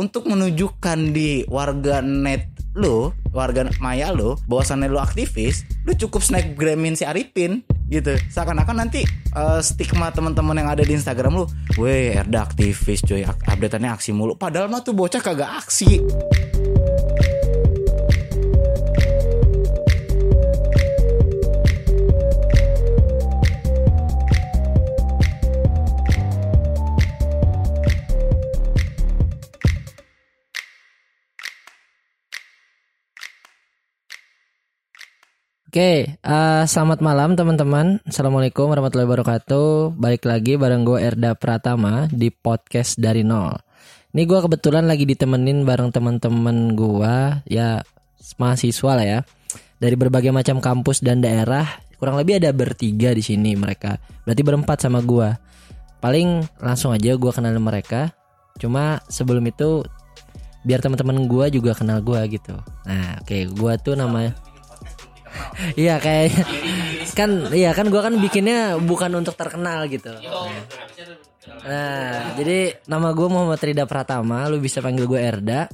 untuk menunjukkan di warga net lo, warga maya lo, bahwasannya lo aktivis, lo cukup snapgramin si Arifin gitu. Seakan-akan nanti uh, stigma teman-teman yang ada di Instagram lo, weh Erda aktivis cuy, updateannya aksi mulu. Padahal mah tuh bocah kagak aksi. Oke, uh, selamat malam teman-teman. Assalamualaikum warahmatullahi wabarakatuh. Balik lagi bareng gue Erda Pratama di podcast dari nol. Ini gue kebetulan lagi ditemenin bareng teman-teman gue, ya mahasiswa lah ya, dari berbagai macam kampus dan daerah. Kurang lebih ada bertiga di sini mereka. Berarti berempat sama gue. Paling langsung aja gue kenal mereka. Cuma sebelum itu biar teman-teman gue juga kenal gue gitu. Nah, oke, okay, gue tuh namanya Iya kayak kan iya kan gue kan bikinnya bukan untuk terkenal gitu. Nah, jadi nama gue Muhammad Rida Pratama, lu bisa panggil gue Erda.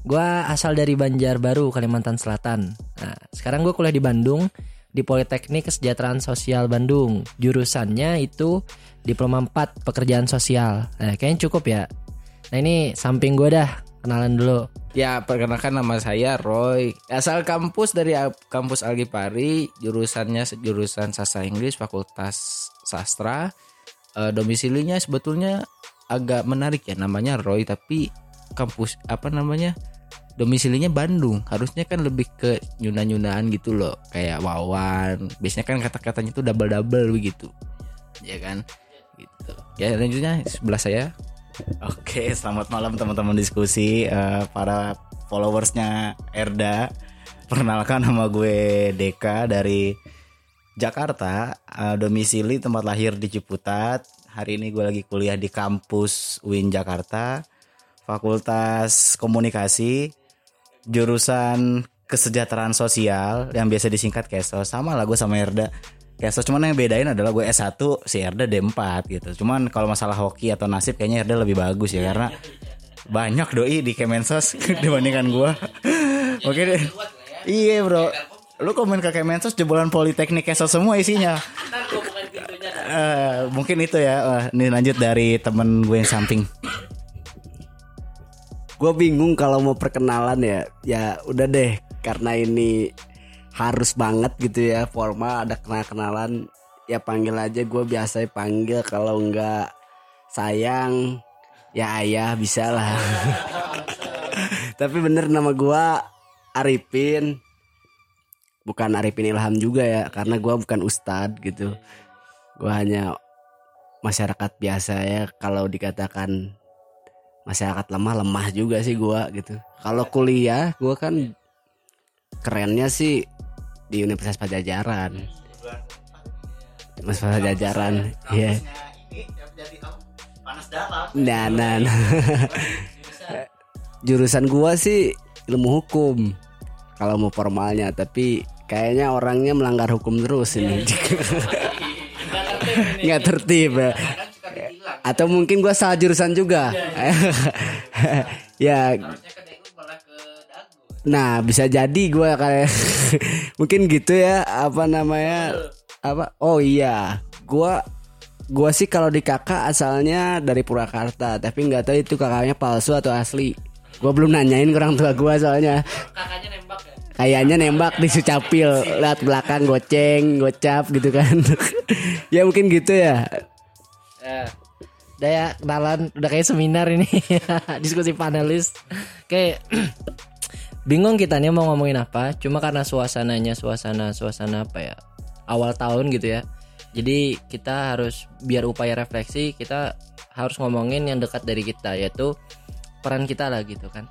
Gue asal dari Banjarbaru, Kalimantan Selatan. Nah, sekarang gue kuliah di Bandung di Politeknik Kesejahteraan Sosial Bandung. Jurusannya itu Diploma 4 Pekerjaan Sosial. Nah, kayaknya cukup ya. Nah, ini samping gue dah kenalan dulu. Ya, perkenalkan nama saya Roy. Asal kampus dari kampus Algipari, jurusannya jurusan sastra Inggris, Fakultas Sastra. E, domisilinya sebetulnya agak menarik ya, namanya Roy tapi kampus apa namanya? Domisilinya Bandung. Harusnya kan lebih ke nyuna-nyunaan gitu loh, kayak Wawan. Biasanya kan kata-katanya tuh double-double begitu. Ya kan? Gitu. Ya, lanjutnya sebelah saya Oke, selamat malam teman-teman diskusi uh, para followersnya Erda. Perkenalkan nama gue Deka dari Jakarta, uh, domisili tempat lahir di Ciputat. Hari ini gue lagi kuliah di kampus UIN Jakarta, Fakultas Komunikasi, jurusan Kesejahteraan Sosial yang biasa disingkat KESO. Sama lah gue sama Erda Kesos cuman yang bedain adalah gue S1 si Erda D4 gitu. Cuman kalau masalah hoki atau nasib kayaknya Erda lebih bagus ya karena banyak doi di Kemensos dibandingkan gue. Oke deh. Iya bro. Lu komen ke Kemensos jebolan Politeknik Kesos semua isinya. Uh, mungkin itu ya. Uh, ini lanjut dari temen gue yang samping. Gue bingung kalau mau perkenalan ya. Ya udah deh karena ini harus banget gitu ya formal ada kenal kenalan ya panggil aja gue biasa panggil kalau enggak sayang ya ayah bisa lah. Tapi bener nama gue Arifin. Bukan Arifin Ilham juga ya karena gue bukan ustad gitu. Gue hanya masyarakat biasa ya kalau dikatakan masyarakat lemah lemah juga sih gue gitu. Kalau kuliah gue kan kerennya sih di Universitas Pajajaran. Universitas Pajajaran iya. Nah, nah, nah. jurusan gua sih ilmu hukum kalau mau formalnya tapi kayaknya orangnya melanggar hukum terus ini. Nggak tertib ya. Atau mungkin gua salah jurusan juga. Ya Nah bisa jadi gue kayak mungkin gitu ya apa namanya? Apa? Oh iya. Gue gue sih kalau di kakak asalnya dari Purwakarta tapi nggak tahu itu kakaknya palsu atau asli. Gue belum nanyain ke orang tua gue soalnya. Kakaknya nembak ya? Kayaknya nembak di Sucapil lihat belakang goceng gocap gitu kan. Ya mungkin gitu ya. Ya. Udah ya kenalan. Udah kayak seminar ini. Diskusi panelis. Kayak bingung kita nih mau ngomongin apa cuma karena suasananya suasana suasana apa ya awal tahun gitu ya. Jadi kita harus biar upaya refleksi kita harus ngomongin yang dekat dari kita yaitu peran kita lah gitu kan.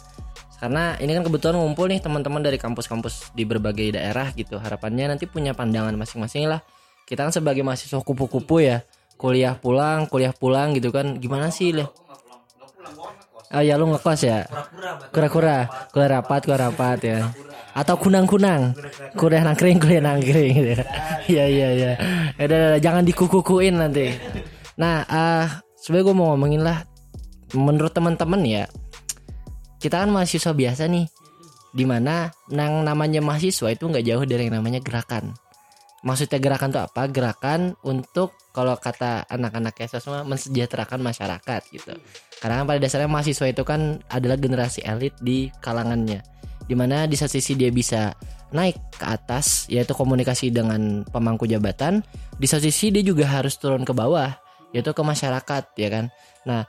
Karena ini kan kebetulan ngumpul nih teman-teman dari kampus-kampus di berbagai daerah gitu. Harapannya nanti punya pandangan masing-masing lah. Kita kan sebagai mahasiswa kupu-kupu ya. Kuliah pulang kuliah pulang gitu kan. Gimana sih lah Oh ya lu ngekos ya? Kura-kura. Kura rapat, kura rapat ya. Atau kunang-kunang. Kuliah nangkring, kuliah nangkring gitu. Iya iya iya. Ya jangan dikukukuin nanti. Nah, uh, sebenarnya gue mau ngomongin lah menurut teman-teman ya kita kan mahasiswa biasa nih di mana yang namanya mahasiswa itu nggak jauh dari yang namanya gerakan maksudnya gerakan tuh apa? Gerakan untuk kalau kata anak-anak KSS semua mensejahterakan masyarakat gitu. Karena kan pada dasarnya mahasiswa itu kan adalah generasi elit di kalangannya. Di mana di satu sisi dia bisa naik ke atas yaitu komunikasi dengan pemangku jabatan. Di satu sisi dia juga harus turun ke bawah yaitu ke masyarakat ya kan? Nah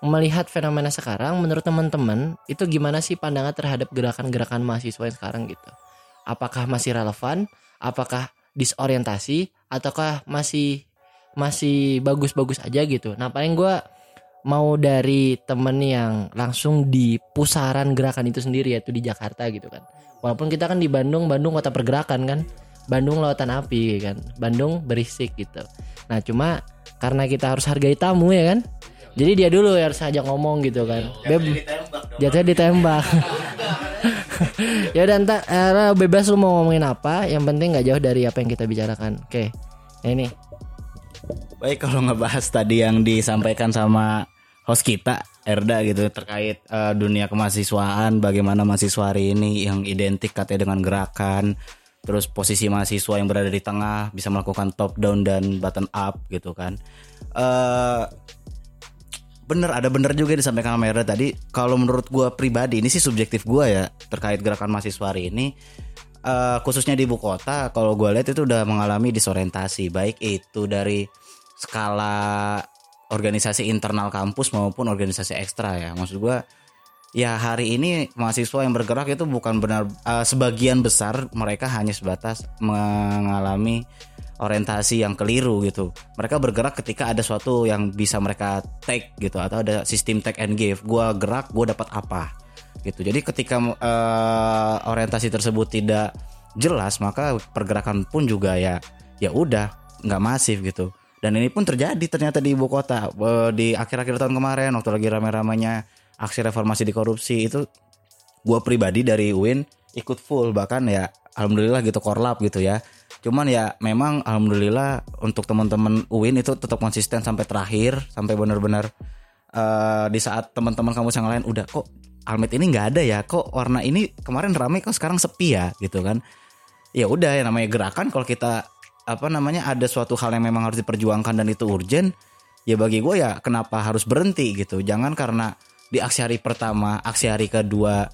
melihat fenomena sekarang menurut teman-teman itu gimana sih pandangan terhadap gerakan-gerakan mahasiswa yang sekarang gitu? Apakah masih relevan? Apakah disorientasi ataukah masih masih bagus-bagus aja gitu. Nah paling gue mau dari temen yang langsung di pusaran gerakan itu sendiri yaitu di Jakarta gitu kan. Walaupun kita kan di Bandung Bandung kota pergerakan kan. Bandung lautan api kan. Bandung berisik gitu. Nah cuma karena kita harus hargai tamu ya kan? Jadi dia dulu yang harus ajak ngomong gitu kan. Beb jatuhnya ditembak ya udah ntar eh, bebas lu mau ngomongin apa yang penting nggak jauh dari apa yang kita bicarakan. Oke nah ini. Baik kalau ngebahas tadi yang disampaikan sama host kita Erda gitu terkait eh, dunia kemahasiswaan bagaimana mahasiswa hari ini yang identik katanya dengan gerakan terus posisi mahasiswa yang berada di tengah bisa melakukan top down dan button up gitu kan. Eh bener ada bener juga disampaikan sama Erda tadi. Kalau menurut gua pribadi ini sih subjektif gua ya terkait gerakan mahasiswa hari ini eh, khususnya di ibu kota kalau gua lihat itu udah mengalami disorientasi baik itu dari skala organisasi internal kampus maupun organisasi ekstra ya. Maksud gua ya hari ini mahasiswa yang bergerak itu bukan benar eh, sebagian besar mereka hanya sebatas mengalami orientasi yang keliru gitu. Mereka bergerak ketika ada suatu yang bisa mereka take gitu atau ada sistem take and give. Gua gerak, gua dapat apa gitu. Jadi ketika eh, orientasi tersebut tidak jelas, maka pergerakan pun juga ya ya udah nggak masif gitu. Dan ini pun terjadi ternyata di ibu kota Eh, di akhir-akhir tahun kemarin waktu lagi rame-ramenya aksi reformasi di korupsi itu gua pribadi dari UIN ikut full bahkan ya alhamdulillah gitu korlap gitu ya cuman ya memang alhamdulillah untuk teman-teman UIN itu tetap konsisten sampai terakhir sampai benar-benar eh, di saat teman-teman kampus yang lain udah kok Almet ini nggak ada ya? Kok warna ini kemarin ramai kok sekarang sepi ya? Gitu kan. Ya udah ya namanya gerakan kalau kita apa namanya ada suatu hal yang memang harus diperjuangkan dan itu urgent ya bagi gue ya kenapa harus berhenti gitu. Jangan karena di aksi hari pertama aksi hari kedua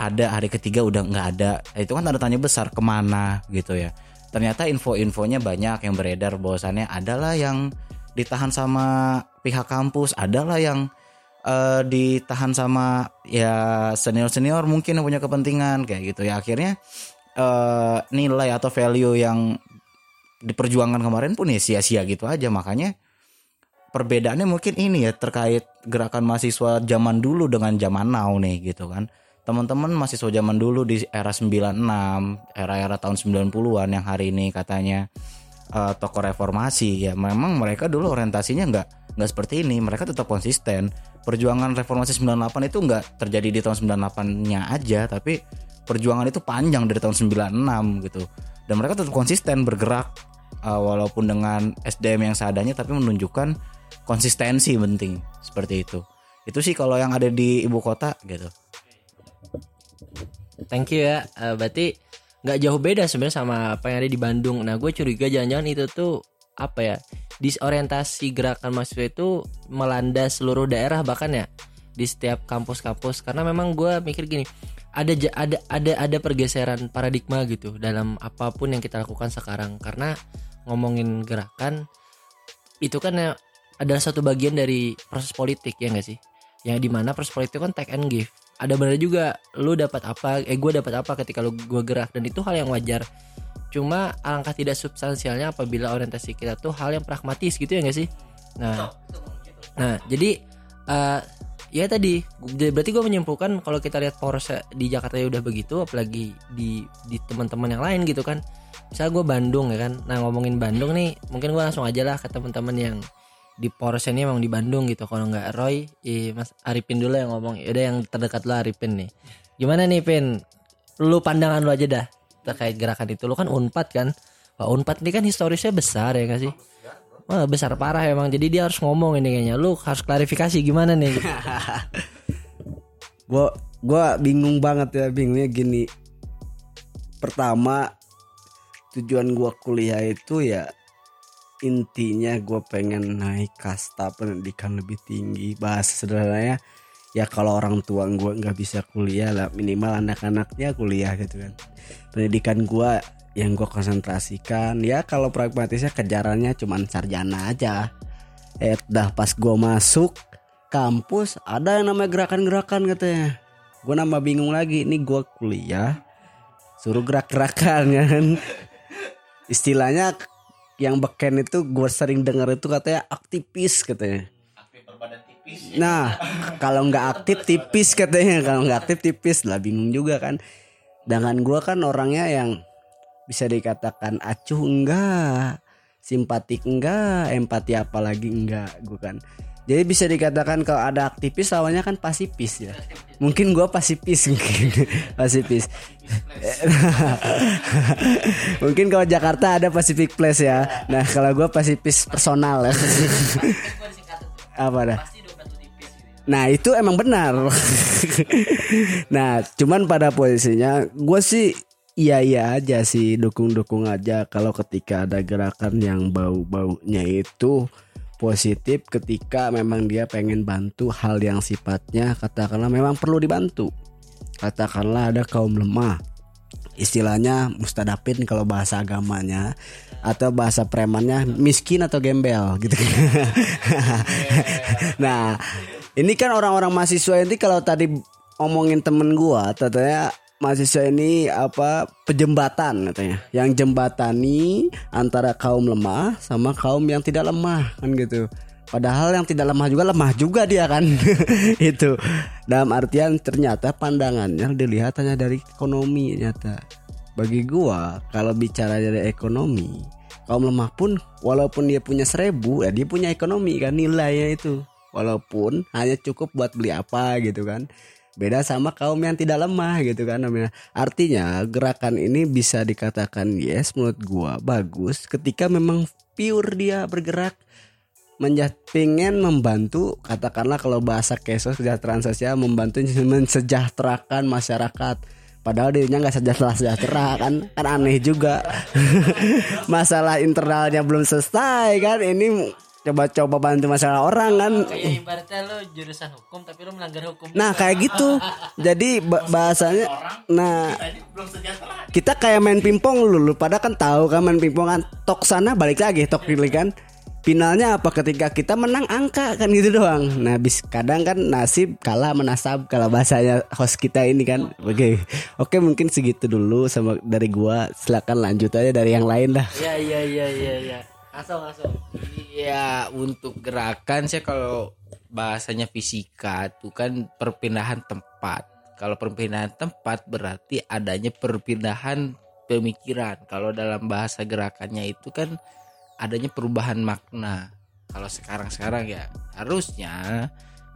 ada hari ketiga udah nggak ada. Itu kan tanda tanya besar ke mana gitu ya ternyata info-infonya banyak yang beredar bahwasannya adalah yang ditahan sama pihak kampus adalah yang eh, ditahan sama ya senior senior mungkin yang punya kepentingan kayak gitu. Ya akhirnya eh, nilai atau value yang diperjuangkan kemarin pun ya sia-sia gitu aja. Makanya perbedaannya mungkin ini ya terkait gerakan mahasiswa zaman dulu dengan zaman now nih gitu kan teman-teman mahasiswa zaman dulu di era 96 era-era tahun 90-an yang hari ini katanya eh, tokoh reformasi ya memang mereka dulu orientasinya nggak nggak seperti ini. Mereka tetap konsisten. Perjuangan reformasi 98 itu nggak terjadi di tahun 98-nya aja tapi perjuangan itu panjang dari tahun 96 gitu. Dan mereka tetap konsisten bergerak eh, walaupun dengan SDM yang seadanya tapi menunjukkan konsistensi penting seperti itu. Itu sih kalau yang ada di ibu kota gitu Thank you ya. Eh, berarti nggak jauh beda sebenarnya sama apa yang ada di Bandung. Nah, gue curiga jangan-jangan itu tuh apa ya? Disorientasi gerakan mahasiswa itu melanda seluruh daerah bahkan ya di setiap kampus-kampus. Karena memang gue mikir gini, ada ada ada ada pergeseran paradigma gitu dalam apa pun yang kita lakukan sekarang. Karena ngomongin gerakan itu kan ya adalah satu bagian dari proses politik ya nggak sih? Yang di mana proses politik kan take and give ada benar juga lu dapat apa eh gue dapat apa ketika lu gue gerak. Dan itu hal yang wajar. Cuma alangkah tidak substansialnya apabila orientasi kita tuh hal yang pragmatis gitu ya gak sih? Nah nah jadi eh ya tadi berarti gue menyimpulkan kalau kita lihat poros di Jakarta ya udah begitu apalagi di di teman-teman yang lain gitu kan. Misalnya gue Bandung ya kan. Nah ngomongin Bandung nih mungkin gue langsung aja lah ke teman-teman yang di poros ini emang di Bandung gitu. Kalau nggak Roy eh, Mas Arifin dulu yang ngomong. Udah yang terdekat lo Arifin nih. Gimana nih Pin lu pandangan lu aja dah terkait gerakan itu. Lu kan unpad kan? Wah, unpad ini kan historisnya besar ya gak sih? Wah, besar parah emang. Jadi dia harus ngomong ini kayaknya. Lu harus klarifikasi gimana nih? Gue gua bingung banget ya bingungnya gini. Pertama tujuan gua kuliah itu ya intinya gua pengen naik kasta pendidikan lebih tinggi. Bahasa sederhananya ya kalau orang tua gua nggak bisa kuliah lah minimal anak-anaknya kuliah gitu kan. Pendidikan gua yang gua konsentrasikan ya kalau pragmatisnya kejarannya cuman sarjana aja. Eh dah pas gua masuk kampus ada yang namanya gerakan-gerakan katanya. Gue nambah bingung lagi ini gua kuliah suruh gerak-gerakan kan. Istilahnya yang beken itu gue sering dengar itu katanya aktivis katanya. Nah kalau nggak aktif tipis katanya. Kalau nggak aktif tipis. Lah bingung juga kan. Dengan gua kan orangnya yang bisa dikatakan acuh enggak simpatik enggak empati apalagi enggak gue kan jadi bisa dikatakan kalau ada aktivis lawannya kan pasifis ya. Mungkin gua pasifis mungkin. Pasifis. Mungkin kalau Jakarta ada Pacific Place ya. Nah kalau gua pasifis personal ya. Apa dah? Nah itu emang benar. nah cuman pada posisinya gue sih iya iya aja sih dukung-dukung aja. Kalau ketika ada gerakan yang bau-baunya itu positif ketika memang dia pengen bantu hal yang sifatnya katakanlah memang perlu dibantu. Katakanlah ada kaum lemah. Istilahnya mustadapin kalau bahasa agamanya atau bahasa premannya miskin atau gembel gitu. nah, ini kan orang-orang mahasiswa ini kalau tadi ngomongin temen gua katanya mahasiswa ini apa pejembatan katanya. Yang jembatani antara kaum lemah sama kaum yang tidak lemah kan gitu. Padahal yang tidak lemah juga lemah juga dia kan. Itu. Dalam artian ternyata pandangannya dilihat hanya dari ekonomi ternyata bagi gua kalau bicara dari ekonomi kaum lemah pun walaupun dia punya seribu ya dia punya ekonomi kan nilainya itu. Walaupun hanya cukup buat beli apa gitu kan beda sama kaum yang tidak lemah gitu kan namanya artinya gerakan ini bisa dikatakan yes menurut gua bagus ketika memang pure dia bergerak menjat pengen membantu katakanlah kalau bahasa kesos kesejahteraan sosial membantu mensejahterakan masyarakat. Padahal dirinya nggak sejahtera sejahtera kan kan aneh juga. Masalah internalnya belum selesai kan ini coba-coba bantu masalah orang kan? Kayak ibaratnya lo jurusan hukum tapi lo melanggar hukum. Nah kayak gitu. Jadi ba- bahasanya Nah Kita kayak main pingpong lu, lu pada kan tahu kan main pingpong kan? Tok sana balik lagi tok kiri kan. Finalnya apa? Ketika kita menang angka kan gitu doang. Nah bis kadang kan nasib kalah menasab Kalau bahasanya host kita ini kan. Oke Oke mungkin segitu dulu sama dari gua. Silakan lanjut aja dari yang lain dah. Iya iya iya iya iya. Asal asal. Iya untuk gerakan sih kalau bahasanya fisika itu kan perpindahan tempat. Kalau perpindahan tempat berarti adanya perpindahan pemikiran. Kalau dalam bahasa gerakannya itu kan adanya perubahan makna. Kalau sekarang-sekarang ya harusnya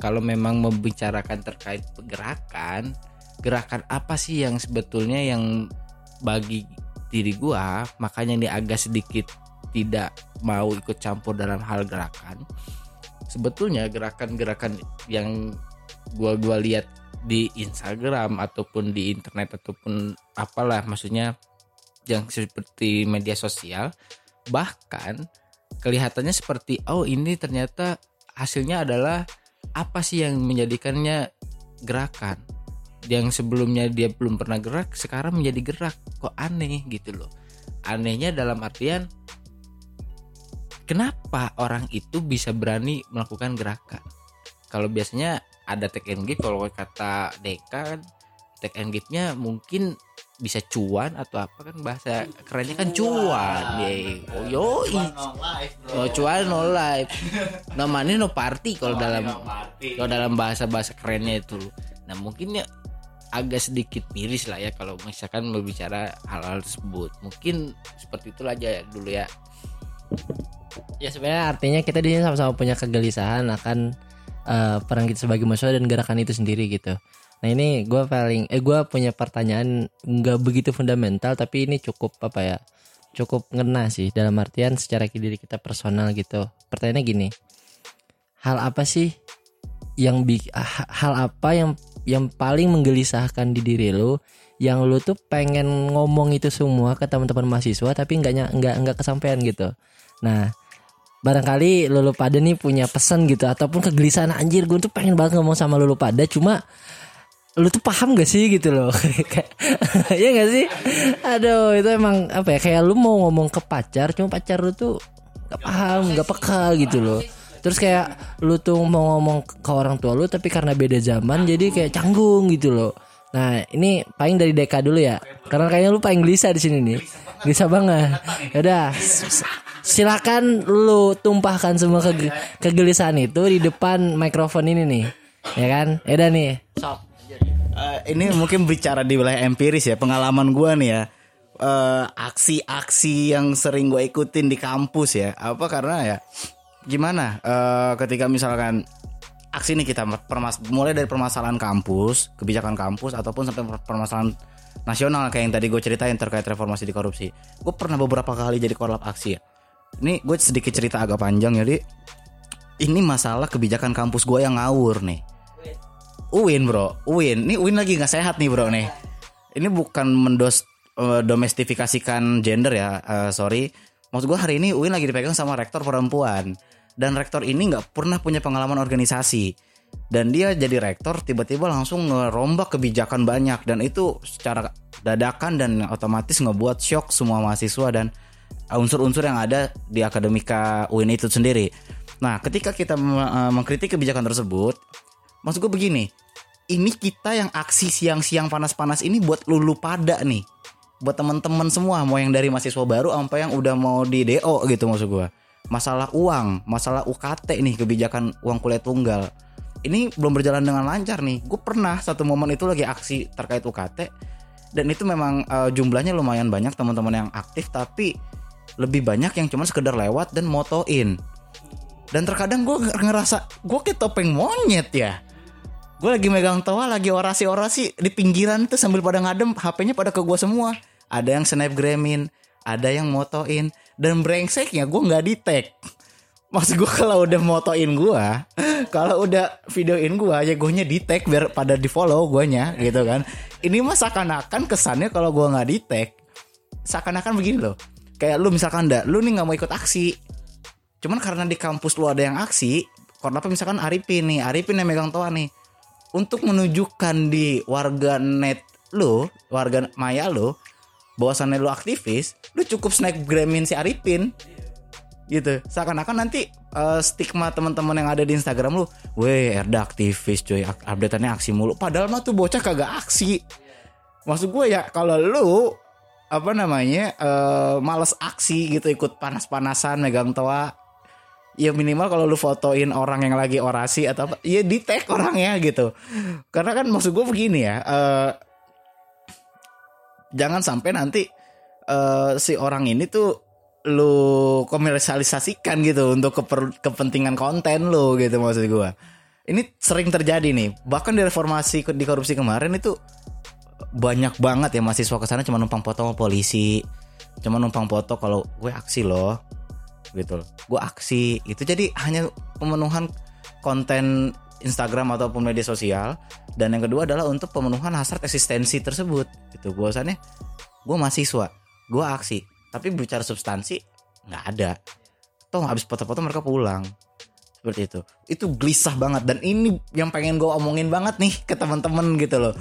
kalau memang membicarakan terkait gerakan, gerakan apa sih yang sebetulnya yang bagi diri gua makanya ini agak sedikit tidak mau ikut campur dalam hal gerakan sebetulnya gerakan-gerakan yang gua gua lihat di Instagram ataupun di internet ataupun apalah maksudnya yang seperti media sosial bahkan kelihatannya seperti oh ini ternyata hasilnya adalah apa sih yang menjadikannya gerakan? Yang sebelumnya dia belum pernah gerak sekarang menjadi gerak. Kok aneh? Gitu loh. Anehnya dalam artian kenapa orang itu bisa berani melakukan gerakan? Kalau biasanya ada take and give kalau kata Deka kan take and give-nya mungkin bisa cuan atau apa kan bahasa kerennya kan cuan. Ye oh yoi. Oh cuan no life. No money no party kalau dalam kalau dalam bahasa bahasa kerennya itu. Nah mungkin ya agak sedikit miris lah ya kalau misalkan berbicara hal-hal tersebut. Mungkin seperti itulah aja dulu ya Ya sebenarnya artinya kita di sini sama-sama punya kegelisahan akan eh, peran kita sebagai mahasiswa dan gerakan itu sendiri gitu. Nah ini gue paling eh gue punya pertanyaan nggak begitu fundamental tapi ini cukup apa ya cukup ngena sih dalam artian secara diri kita personal gitu. Pertanyaannya gini, hal apa sih yang ha- hal apa yang yang paling menggelisahkan di diri lu yang lu tuh pengen ngomong itu semua ke teman-teman mahasiswa tapi nggak nggak nggak kesampaian gitu nah barangkali lulu pada nih punya pesan gitu ataupun kegelisahan anjir gue tuh pengen banget ngomong sama lulu pada cuma lu tuh paham gak sih? Gitu loh. Iya gak sih? Aduh itu emang apa ya kayak lu mau ngomong ke pacar cuma pacar lu tuh gak paham gak peka gitu loh. Terus kayak lu tuh mau ngomong ke orang tua lu tapi karena beda zaman jadi kayak canggung gitu loh. Nah ini paling dari Deka dulu ya karena kayaknya lu paling gelisah di sini nih. Gelisah banget. Yaudah s- silakan lu tumpahkan semua kege- kegelisahan itu di depan mikrofon ini nih. Ya kan? Yaudah nih. Sok. Eh, ini mungkin bicara di wilayah empiris ya pengalaman gua nih ya. Eh, aksi-aksi yang sering gue ikutin di kampus ya. Apa karena ya gimana? Eh, ketika misalkan aksi ini kita permas mulai dari permasalahan kampus kebijakan kampus ataupun sampai per- permasalahan nasional kayak yang tadi gue ceritain terkait reformasi di korupsi. Gue pernah beberapa kali jadi korlap aksi ya ini gue sedikit cerita agak panjang jadi ini masalah kebijakan kampus gue yang ngawur nih Uin bro, Uin. Ini Uin lagi nggak sehat nih bro nih. Ini bukan mendos eh, domestifikasikan gender ya, eh, sorry. Maksud gue hari ini Uin lagi dipegang sama rektor perempuan. Dan rektor ini nggak pernah punya pengalaman organisasi. Dan dia jadi rektor tiba-tiba langsung ngerombak kebijakan banyak. Dan itu secara dadakan dan otomatis ngebuat shock semua mahasiswa dan unsur-unsur yang ada di akademika UIN itu sendiri. Nah ketika kita eh, mengkritik kebijakan tersebut, maksud gue begini, ini kita yang aksi siang-siang panas-panas ini buat lulu pada nih. Buat teman-teman semua, mau yang dari mahasiswa baru sampai yang udah mau di DO gitu maksud gua. Masalah uang, masalah UKT nih, kebijakan uang kuliah tunggal. Ini belum berjalan dengan lancar nih. Gue pernah satu momen itu lagi aksi terkait UKT dan itu memang eh, jumlahnya lumayan banyak teman-teman yang aktif tapi lebih banyak yang cuma sekedar lewat dan motoin. Dan terkadang gue ngerasa gue kayak topeng monyet ya. Gue lagi megang toa lagi orasi-orasi di pinggiran tuh sambil pada ngadem HP-nya pada ke gue semua. Ada yang snapgramin ada yang motoin dan brengseknya gue nggak di tag maksud gue kalau udah motoin gue kalau udah videoin gue ya gue nya di tag biar pada di follow gue nya gitu kan. Ini mah seakan-akan kesannya kalau gue nggak di tag seakan-akan begini loh kayak lu misalkan ndak lu nih nggak mau ikut aksi cuman karena di kampus lu ada yang aksi Korlapnya misalkan Arifin nih Arifin yang megang toa nih untuk menunjukkan di warga net lo, warga maya lo, bahwasannya lo aktivis, lo cukup snapgramin si Arifin. Gitu. Seakan-akan nanti eh, stigma teman-teman yang ada di Instagram lu, weh Erda aktivis cuy, updateannya aksi mulu. Padahal mah tuh bocah kagak aksi. Maksud gue ya kalau lu apa namanya eh, males aksi gitu ikut panas-panasan megang toa. Ya minimal kalau lu fotoin orang yang lagi orasi atau apa ya di tag orangnya gitu. Karena kan maksud gue begini ya eh, jangan sampai nanti eh, si orang ini tuh lu komersialisasikan gitu untuk keper- kepentingan konten lu gitu maksud gue ini sering terjadi nih bahkan di reformasi di korupsi kemarin itu banyak banget ya mahasiswa ke sana cuma numpang foto sama polisi cuma numpang foto kalau gue aksi loh gitu loh. Gue aksi itu jadi hanya pemenuhan konten Instagram ataupun media sosial dan yang kedua adalah untuk pemenuhan hasrat eksistensi tersebut gitu. Gue gue mahasiswa, gue aksi, tapi bicara substansi nggak ada. Toh habis foto-foto mereka pulang seperti itu. Itu gelisah banget dan ini yang pengen gue omongin banget nih ke teman-teman gitu loh.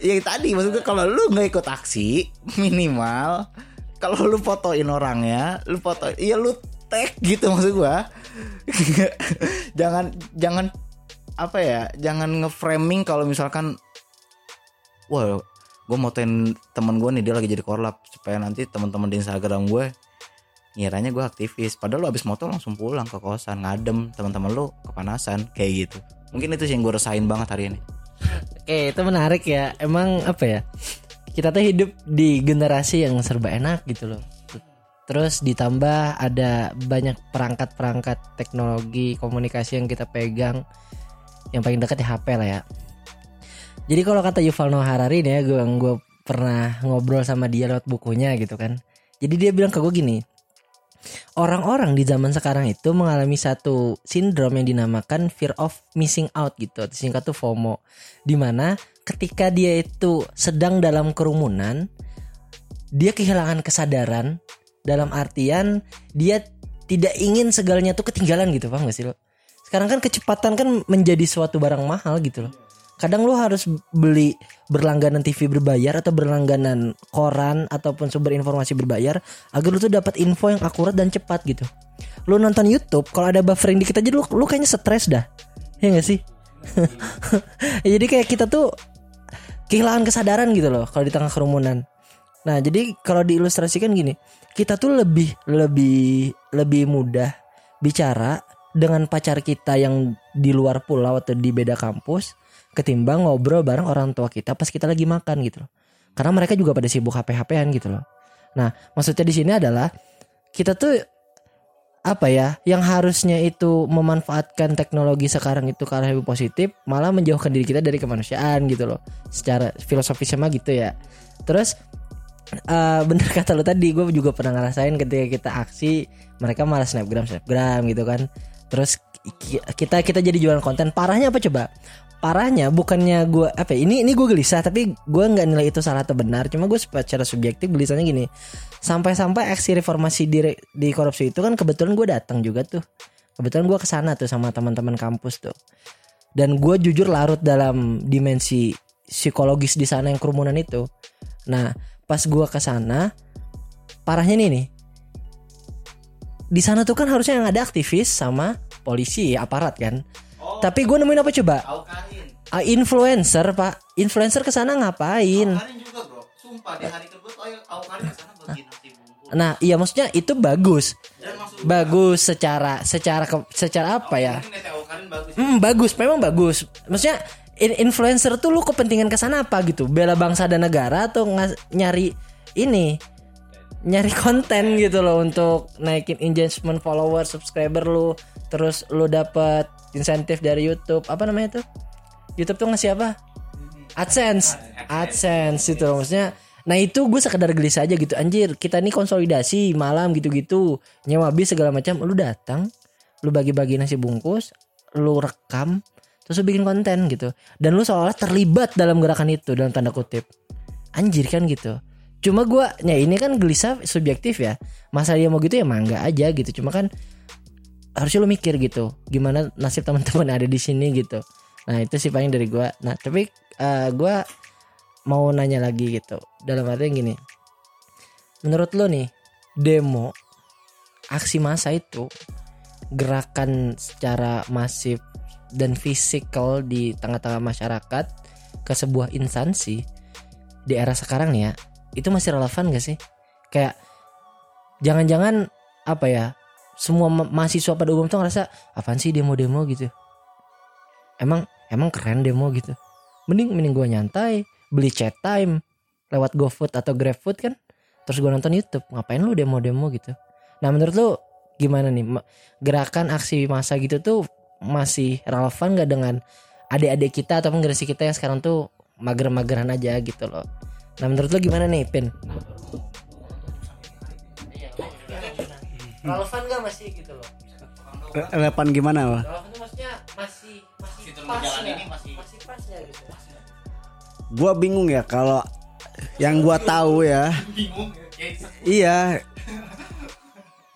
Ya tadi maksud gue kalau lu nggak ikut aksi minimal kalau lu fotoin orangnya, lu foto, iya lu tag gitu maksud gua. jangan jangan apa ya, jangan nge-framing kalau misalkan wah, gue motoin temen gue nih dia lagi jadi korlap supaya nanti teman-teman di Instagram gue ngiranya gue aktivis padahal lu abis moto langsung pulang ke kosan ngadem teman-teman lu kepanasan kayak gitu. Mungkin itu sih yang gue resain banget hari ini. Oke itu menarik ya. Emang apa ya? Kita tuh hidup di generasi yang serba enak gitu loh. Terus ditambah ada banyak perangkat-perangkat teknologi komunikasi yang kita pegang Yang paling dekat di HP lah ya. Jadi kalau kata Yuval Noah Harari nih ya Gue gue pernah ngobrol sama dia lewat bukunya gitu kan. Jadi dia bilang ke gue gini orang-orang di zaman sekarang itu mengalami satu sindrom yang dinamakan fear of missing out gitu. Singkat tuh FOMO. Di mana ketika dia itu sedang dalam kerumunan, dia kehilangan kesadaran dalam artian dia tidak ingin segalanya tuh ketinggalan gitu, paham gak sih lo? Sekarang kan kecepatan kan menjadi suatu barang mahal gitu loh. Kadang lu harus beli berlangganan TV berbayar atau berlangganan koran ataupun sumber informasi berbayar agar lu tuh dapat info yang akurat dan cepat gitu. Lu nonton YouTube kalau ada buffering dikit aja lu lu kayaknya stres dah. Ya gak sih? Jadi kayak kita tuh kehilangan kesadaran gitu loh kalau di tengah kerumunan. Nah, jadi kalau diilustrasikan gini, kita tuh lebih lebih lebih mudah bicara dengan pacar kita yang di luar pulau atau di beda kampus ketimbang ngobrol bareng orang tua kita pas kita lagi makan gitu loh. Karena mereka juga pada sibuk HP-HPan gitu loh. Nah, maksudnya di sini adalah kita tuh apa ya yang harusnya itu memanfaatkan teknologi sekarang itu arah lebih positif malah menjauhkan diri kita dari kemanusiaan gitu loh secara filosofisnya mah gitu ya terus eh bener kata lo tadi gue juga pernah ngerasain ketika kita aksi mereka malah snapgram snapgram gitu kan terus ki- kita kita jadi jualan konten parahnya apa coba parahnya bukannya gue apa ya, ini ini gue gelisah tapi gue nggak nilai itu salah atau benar. Cuma gue secara subjektif gelisahnya gini. Sampai-sampai aksi reformasi di di korupsi itu kan kebetulan gue datang juga tuh. Kebetulan gue ke sana tuh sama teman-teman kampus tuh. Dan gue jujur larut dalam dimensi psikologis di sana yang kerumunan itu. Nah pas gue ke sana parahnya nih nih. Di sana tuh kan harusnya yang ada aktivis sama polisi aparat kan tapi gue nemuin apa coba? Ah, influencer pak. Influencer ke sana ngapain? Juga bro. Sumpah di hari tersebut Aukarin ke sana bagi nasi bungkus nah iya maksudnya itu bagus. Bagus secara secara ke- secara apa ya? Bagus Hmm, bagus, memang bagus. Maksudnya in- influencer tuh lu kepentingan ke sana apa gitu? Bela bangsa dan negara atau nyari ini? Nyari konten gitu loh untuk naikin engagement follower, subscriber lu, terus lu dapat insentif dari YouTube. Apa namanya tuh? YouTube tuh ngasih apa? AdSense. AdSense itu loh maksudnya. Nah itu gue sekedar gelisah aja gitu Anjir kita nih konsolidasi malam gitu-gitu Nyewa bis segala macam Lu datang Lu bagi-bagi nasi bungkus Lu rekam Terus lu bikin konten gitu Dan lu seolah terlibat dalam gerakan itu Dalam tanda kutip Anjir kan gitu Cuma gue Ya ini kan gelisah subjektif ya Masa dia mau gitu ya mangga aja gitu Cuma kan Harusnya lu mikir gitu Gimana nasib teman-teman ada di sini gitu. Nah itu sih paling dari gue Nah tapi eh, gue mau nanya lagi gitu. Dalam artian gini menurut lo nih demo aksi massa itu gerakan secara masif dan fisikal di tengah-tengah masyarakat ke sebuah instansi di era sekarang nih ya itu masih relevan gak sih? Kayak jangan-jangan apa ya semua ma- mahasiswa pada umum tuh ngerasa apaan sih demo-demo gitu? Emang emang keren demo gitu. Mending mending gue nyantai beli chat time lewat GoFood atau GrabFood kan? Terus gue nonton YouTube ngapain lu demo-demo gitu? Nah menurut lu gimana nih? Gerakan aksi massa gitu tuh masih relevan gak dengan adik-adik kita ataupun generasi kita yang sekarang tuh mager-mageran aja gitu loh? Nah menurut lu gimana nih Pin relevan gak masih gitu loh Relevan gimana Wak? relevan tuh maksudnya masih masih Situ pas ya ini masih- masih pas ya gitu Gua bingung ya kalau yang gua tahu ya. bingung ya Iya.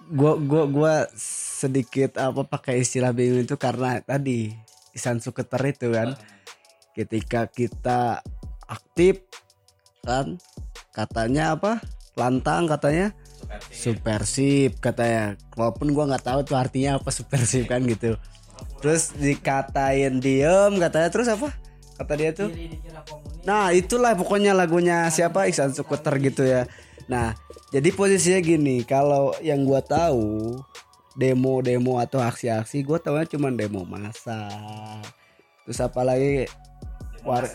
Gua gua gua sedikit apa pakai istilah bingung itu karena tadi Isan Suketer itu kan. Ketika kita aktif kan katanya apa? Lantang katanya Supersip katanya. Walaupun gua nggak tahu tuh artinya apa supersip kan gitu. Terus dikatain diem katanya terus apa? Kata dia tuh Nah itulah pokoknya lagunya siapa Iksan Sukuter gitu ya. Nah jadi posisinya gini kalau yang gua tahu demo-demo atau aksi-aksi gua tahunya cuma demo masak. Terus apalagi war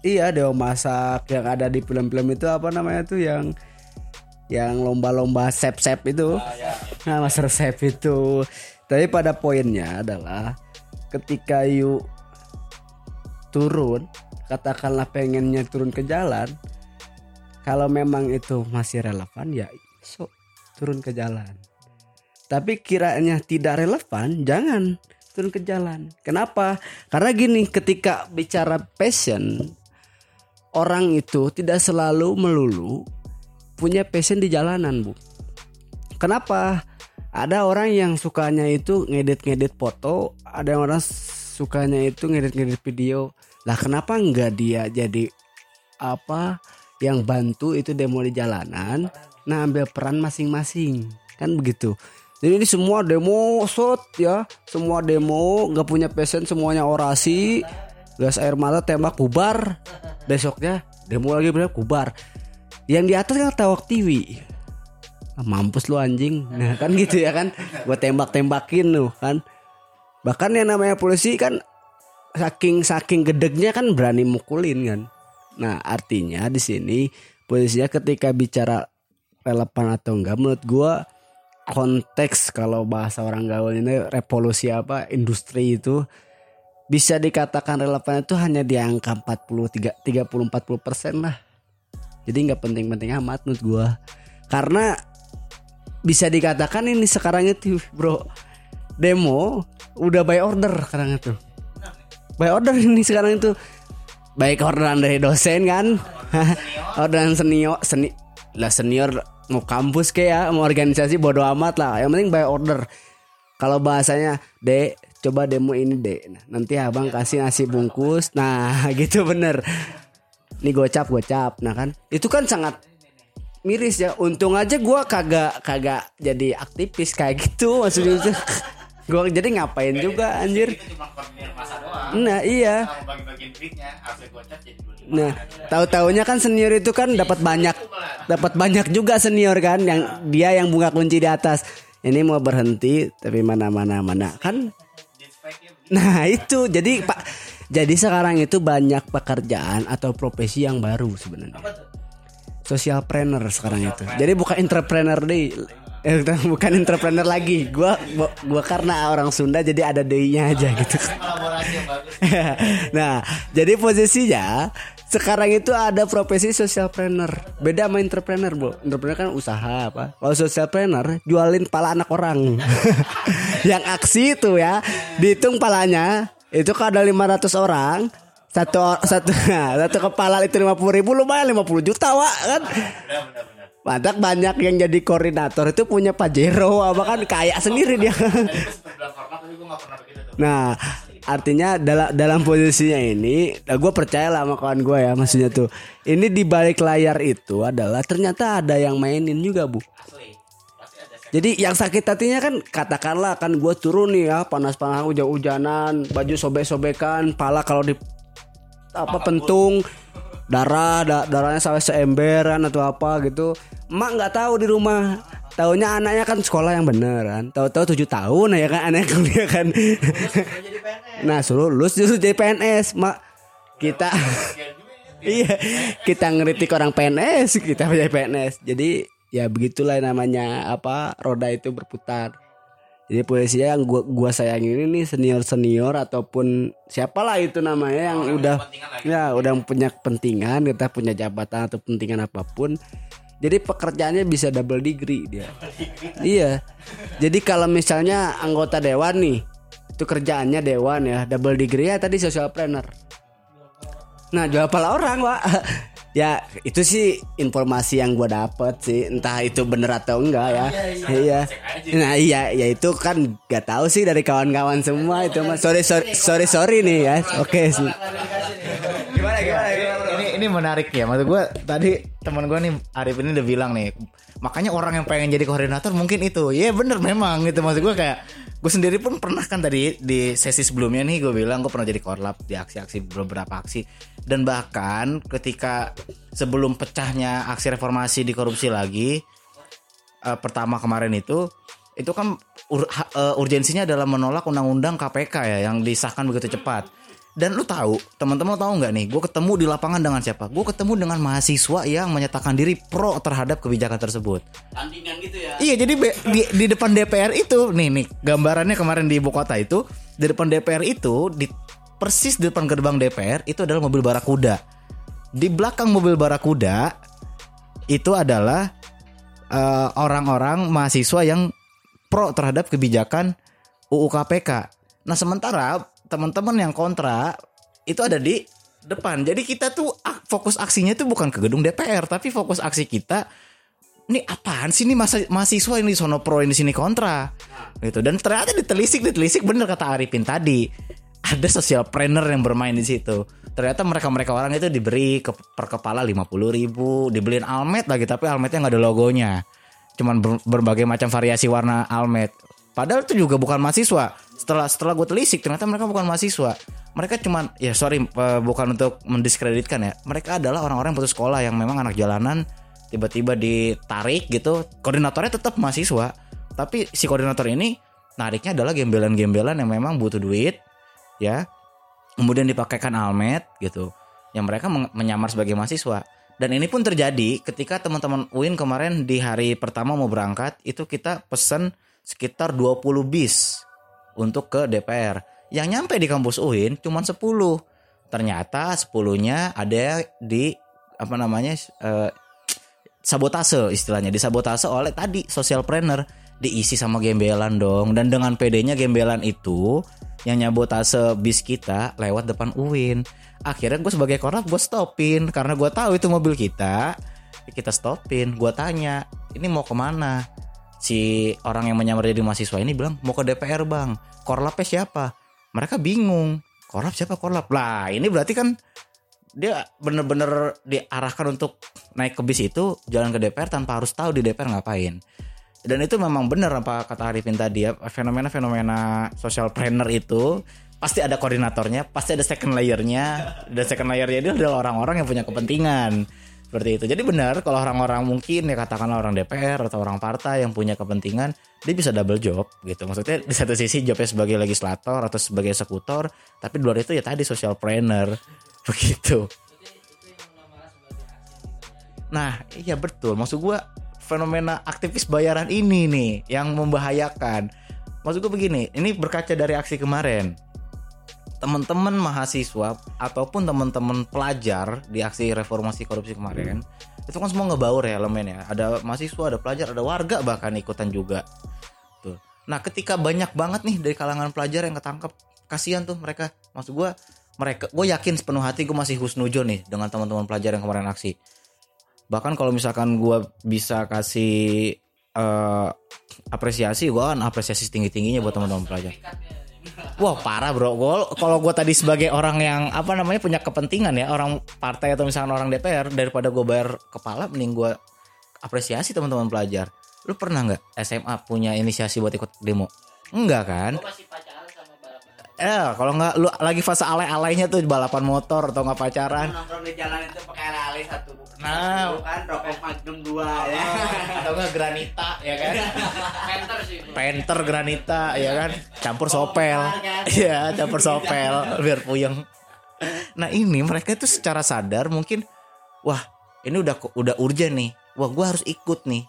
iya demo masak yang ada di film-film itu apa namanya tuh yang yang lomba-lomba sep-sep itu. Nah master sep itu. Tapi pada poinnya adalah ketika yuk turun katakanlah pengennya turun ke jalan kalau memang itu masih relevan ya so turun ke jalan Tapi kiranya tidak relevan, jangan turun ke jalan. Kenapa? Karena gini, ketika bicara passion, orang itu tidak selalu melulu punya passion di jalanan, Bu. Kenapa? Ada orang yang sukanya itu ngedit-ngedit foto, ada yang orang sukanya itu ngedit-ngedit video. Lah kenapa enggak dia jadi apa yang bantu itu demo di jalanan, nah ambil peran masing-masing. Kan begitu. Jadi ini semua demo shot ya, semua demo nggak punya passion semuanya orasi, gas air mata tembak bubar. Besoknya demo lagi bener bubar. Yang di atas kan tawak TV. Ah, mampus lu anjing. Nah, kan gitu ya kan. Gua tembak-tembakin lu kan. Bahkan yang namanya polisi kan saking saking gedegnya kan berani mukulin kan. Nah, artinya di sini polisinya ketika bicara relevan atau enggak menurut gua konteks kalau bahasa orang gaul ini revolusi apa industri itu bisa dikatakan relevan itu hanya di angka 43 30 40 persen lah jadi nggak penting-penting amat menurut gua. Karena bisa dikatakan ini sekarang itu bro demo udah by order sekarang itu. By order ini sekarang itu. Baik orderan dari dosen kan? Orderan senior seni lah senior mau kampus kayak ya mau organisasi bodo amat lah. Yang penting by order. Kalau bahasanya dek coba demo ini dek. Nah, nanti abang kasih nasi bungkus. Nah gitu bener ini gocap gocap nah kan? Itu kan sangat miris ya. Untung aja gua kagak kagak jadi aktivis kayak gitu maksudnya. Itu gua jadi ngapain juga anjir? nah iya. Nah, tahu-taunya kan senior itu kan dapat banyak dapat banyak juga senior kan yang dia yang bunga kunci di atas. Ini mau berhenti tapi mana mana mana kan. Nah, itu jadi Pak jadi sekarang itu banyak pekerjaan atau profesi yang baru sebenarnya. Social planner sekarang itu. Jadi bukan entrepreneur deh. Eh, bukan entrepreneur lagi. Gua gua, gua karena orang Sunda jadi ada D-nya aja gitu. nah, jadi posisinya sekarang itu ada profesi social planner. Beda sama entrepreneur, Bu. Entrepreneur kan usaha apa? Kalau social planner jualin pala anak orang. Yang aksi itu ya, dihitung palanya. Itu kalau ada 500 orang, satu satu satu kepala itu 50 ribu lumayan 50 juta, Wak, kan? Mantap banyak yang jadi koordinator itu punya Pajero apa kan kaya sendiri dia. Nah, artinya dalam dalam posisinya ini, gue percaya lah sama kawan gue ya, maksudnya tuh, ini di balik layar itu adalah ternyata ada yang mainin juga bu. Jadi yang sakit hatinya kan katakanlah kan gue turun nih ya panas-panas hujan-hujanan, baju sobek-sobekan, pala kalau di apa pentung darah da, darahnya sampai seemberan atau apa gitu. Emak nggak tahu di rumah. Taunya anaknya kan sekolah yang bener kan. Tahu-tahu tujuh tahun ya kan anaknya kuliah kan. nah suruh lulus justru jadi PNS. Mak kita iya kita ngeritik orang PNS kita jadi PNS. Jadi ya begitulah namanya apa roda itu berputar. Jadi polisinya yang gua gua sayangin ini nih senior senior ataupun siapalah itu namanya yang udah ya udah punya kepentingan kita punya jabatan atau pentingan apa pun. Jadi pekerjaannya bisa double degree dia. iya. Jadi kalau misalnya anggota dewan nih itu kerjaannya dewan ya double degree ya tadi social planner. Nah jual pala orang pak. Ya itu sih informasi yang gue dapet sih entah itu bener atau enggak ya. Iya nah iya ya itu kan gak tahu sih dari kawan-kawan semua itu mas. Sorry sorry sorry sorry nih ya. Oke sih. gimana gimana, ini ini menarik ya. Maksud gue tadi teman gue nih Arif ini udah bilang nih makanya orang yang pengen jadi koordinator mungkin itu. Ya bener memang gitu. Maksud gue kayak gue sendiri pun pernah kan tadi di sesi sebelumnya nih gue bilang gue pernah jadi korlap di aksi-aksi beberapa aksi. Dan bahkan ketika sebelum pecahnya aksi reformasi di korupsi lagi eh, pertama kemarin itu itu kan ur- eh, urgensinya adalah menolak undang-undang KPK ya yang disahkan begitu cepat dan lu tahu teman-teman tahu nggak nih gue ketemu di lapangan dengan siapa gue ketemu dengan mahasiswa yang menyatakan diri pro terhadap kebijakan tersebut tandingan gitu ya Iya jadi be- di, di depan DPR itu nih nih gambarannya kemarin di ibu kota itu di depan DPR itu di persis di depan gerbang DPR itu adalah mobil barakuda. Di belakang mobil barakuda itu adalah eh, orang-orang mahasiswa yang pro terhadap kebijakan UU KPK. Nah sementara teman-teman yang kontra itu ada di depan. Jadi kita tuh fokus aksinya itu bukan ke gedung DPR, tapi fokus aksi kita ini apaan sih? Ini masa mahasiswa ini sono pro ini sini kontra. Gitu. Dan ternyata ditelisik ditelisik bener kata Arifin tadi. Ada social planner yang bermain di situ. Ternyata mereka mereka orang itu diberi ke, per kepala lima puluh ribu dibeliin almet lagi tapi almetnya nggak ada logonya. Cuman ber- berbagai macam variasi warna almet padahal itu juga bukan mahasiswa. Setelah setelah gue telisik ternyata mereka bukan mahasiswa. Mereka cuman ya sorry bukan untuk mendiskreditkan ya. Mereka adalah orang-orang putus sekolah yang memang anak jalanan tiba-tiba ditarik gitu. Koordinatornya tetap mahasiswa. Tapi si koordinator ini nariknya adalah gembelan-gembelan yang memang butuh duit ya. Kemudian dipakaikan almet gitu yang mereka menyamar sebagai mahasiswa. Dan ini pun terjadi ketika teman-teman UIN kemarin di hari pertama mau berangkat itu kita pesen sekitar 20 bis untuk ke DPR yang nyampe di kampus UIN cuma 10 ternyata 10-nya ada di apa namanya eh, sabotase istilahnya. Disabotase oleh tadi social planner. Diisi sama gembelan dong. Dan dengan PD-nya gembelan itu yang nyabotase bis kita lewat depan UIN. Akhirnya gue sebagai korlap gue stopin. Karena gue tahu itu mobil kita kita stopin. Gue tanya ini mau ke mana si orang yang menyamar jadi mahasiswa ini bilang mau ke DPR bang. Korlapnya siapa? Mereka bingung. Korlap siapa? Korlap. Lah ini berarti kan dia bener-bener diarahkan untuk naik ke bis itu jalan ke DPR tanpa harus tahu di DPR ngapain. Dan itu memang benar apa kata Arifin tadi ya fenomena-fenomena social planner itu pasti ada koordinatornya pasti ada second layernya. Dan second layernya itu adalah orang-orang yang punya kepentingan seperti itu jadi benar kalau orang-orang mungkin ya katakanlah orang DPR atau orang partai yang punya kepentingan dia bisa double job gitu maksudnya di satu sisi jobnya sebagai legislator atau sebagai eksekutor tapi di luar itu ya tadi social planner begitu Nah, iya betul. Maksud gua fenomena aktivis bayaran ini nih yang membahayakan. Maksud gua begini, ini berkaca dari aksi kemarin. Teman-teman mahasiswa ataupun teman-teman pelajar di aksi reformasi korupsi kemarin itu kan semua ngebaur ya elemen ya. Ada mahasiswa, ada pelajar, ada warga bahkan ikutan juga. Tuh. Nah, ketika banyak banget nih dari kalangan pelajar yang ketangkep, kasihan tuh mereka. Maksud gua mereka gue yakin sepenuh hati gue masih husnujon nih dengan teman-teman pelajar yang kemarin aksi bahkan kalau misalkan gue bisa kasih eh, apresiasi gue kan apresiasi tinggi tingginya buat teman-teman pelajar wah parah bro. Kalau gue tadi sebagai orang yang apa namanya punya kepentingan ya orang partai atau misalkan orang DPR daripada gue bayar kepala mending gue apresiasi teman-teman pelajar. Lu pernah nggak SMA punya inisiasi buat ikut demo? Enggak kan Eh, kalau nggak lu lagi fase alay-alaynya tuh balapan motor atau nggak pacaran, nongkrong di jalan itu pakai ale satu Nah. Satu kan rokok magnum dua ya atau nggak granita ya kan? Penter sih. Penter granita ya kan, campur sopel, iya campur sopel biar puyeng. Nah ini mereka itu secara sadar mungkin, wah ini udah udah urgent nih, wah gua harus ikut nih.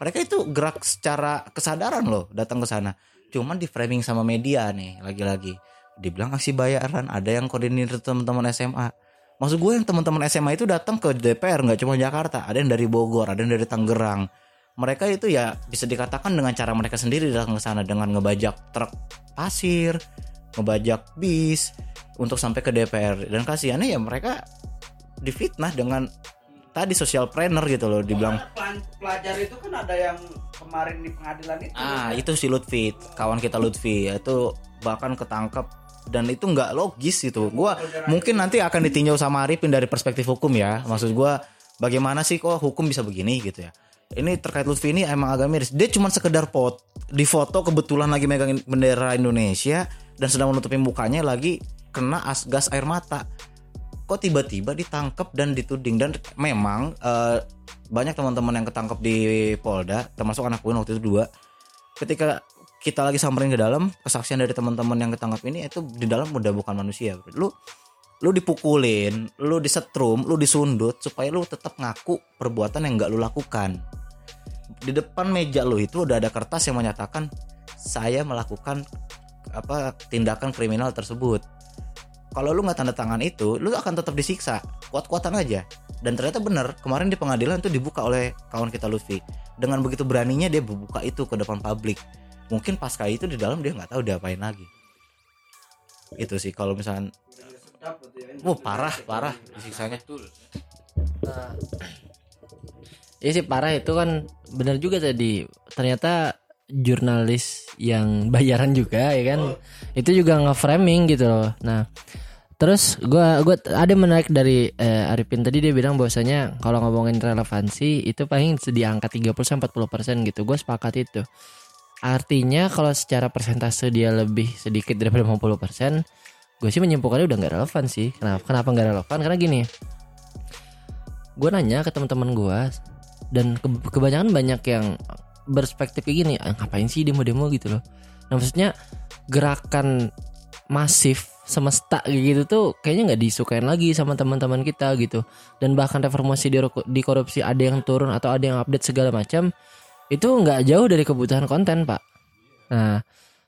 Mereka itu gerak secara kesadaran loh datang ke sana. Cuman di framing sama media nih lagi-lagi. Dibilang aksi bayaran, ada yang koordinir teman-teman SMA. Maksud gue yang teman-teman SMA itu datang ke DPR nggak cuma Jakarta, ada yang dari Bogor, ada yang dari Tangerang. Mereka itu ya bisa dikatakan dengan cara mereka sendiri datang ke sana dengan ngebajak truk pasir, ngebajak bis untuk sampai ke DPR. Dan kasihannya ya mereka difitnah dengan tadi social planner gitu loh, dibilang pelajar itu kan ada yang kemarin di pengadilan itu Ah itu si Lutfi kawan kita Lutfi itu bahkan ketangkep dan itu nggak logis gitu. Gua mungkin nanti akan ditinjau sama Arifin dari perspektif hukum ya. Maksud gua bagaimana sih kok hukum bisa begini gitu ya. Ini terkait Lutfi ini emang agak miris. Dia cuma sekedar pot di foto kebetulan lagi megang bendera Indonesia dan sedang menutupi mukanya lagi kena as gas air mata. Kok tiba-tiba ditangkap dan dituding dan memang eh, banyak teman-teman yang ketangkep di Polda termasuk anak gue waktu itu dua ketika kita lagi samperin ke dalam kesaksian dari teman-teman yang ketangkap ini itu di dalam udah bukan manusia lu lu dipukulin lu disetrum lu disundut supaya lu tetap ngaku perbuatan yang nggak lu lakukan. Di depan meja lu itu udah ada kertas yang menyatakan saya melakukan apa tindakan kriminal tersebut. Kalau lu nggak tanda tangan itu lu akan tetap disiksa kuat-kuatan aja. Dan ternyata benar kemarin di pengadilan itu dibuka oleh kawan kita Lutfi. Dengan begitu beraninya dia buka itu ke depan publik mungkin pasca itu di dalam dia nggak tahu diapain lagi itu sih kalau misalnya oh parah parah disiksanya Iya sih parah itu kan benar juga tadi ternyata jurnalis yang bayaran juga ya kan itu juga nge-framing gitu loh. Nah terus gua gua ada menarik dari eh, Arifin tadi dia bilang bahwasanya kalau ngomongin relevansi itu paling di angka 30 40 persen gitu. Gue sepakat itu. Artinya kalau secara persentase dia lebih sedikit daripada 50 persen, gue sih menyimpulkannya udah nggak relevan sih. Kenapa? Kenapa nggak relevan? Karena gini, gue nanya ke teman-teman gue dan ke- kebanyakan banyak yang berspektif kayak gini "Ah, ngapain sih demo-demo gitu loh nah maksudnya gerakan masif semesta gitu tuh kayaknya nggak disukain lagi sama teman-teman kita gitu dan bahkan reformasi di korupsi ada yang turun atau ada yang update segala macam itu nggak jauh dari kebutuhan konten pak. Nah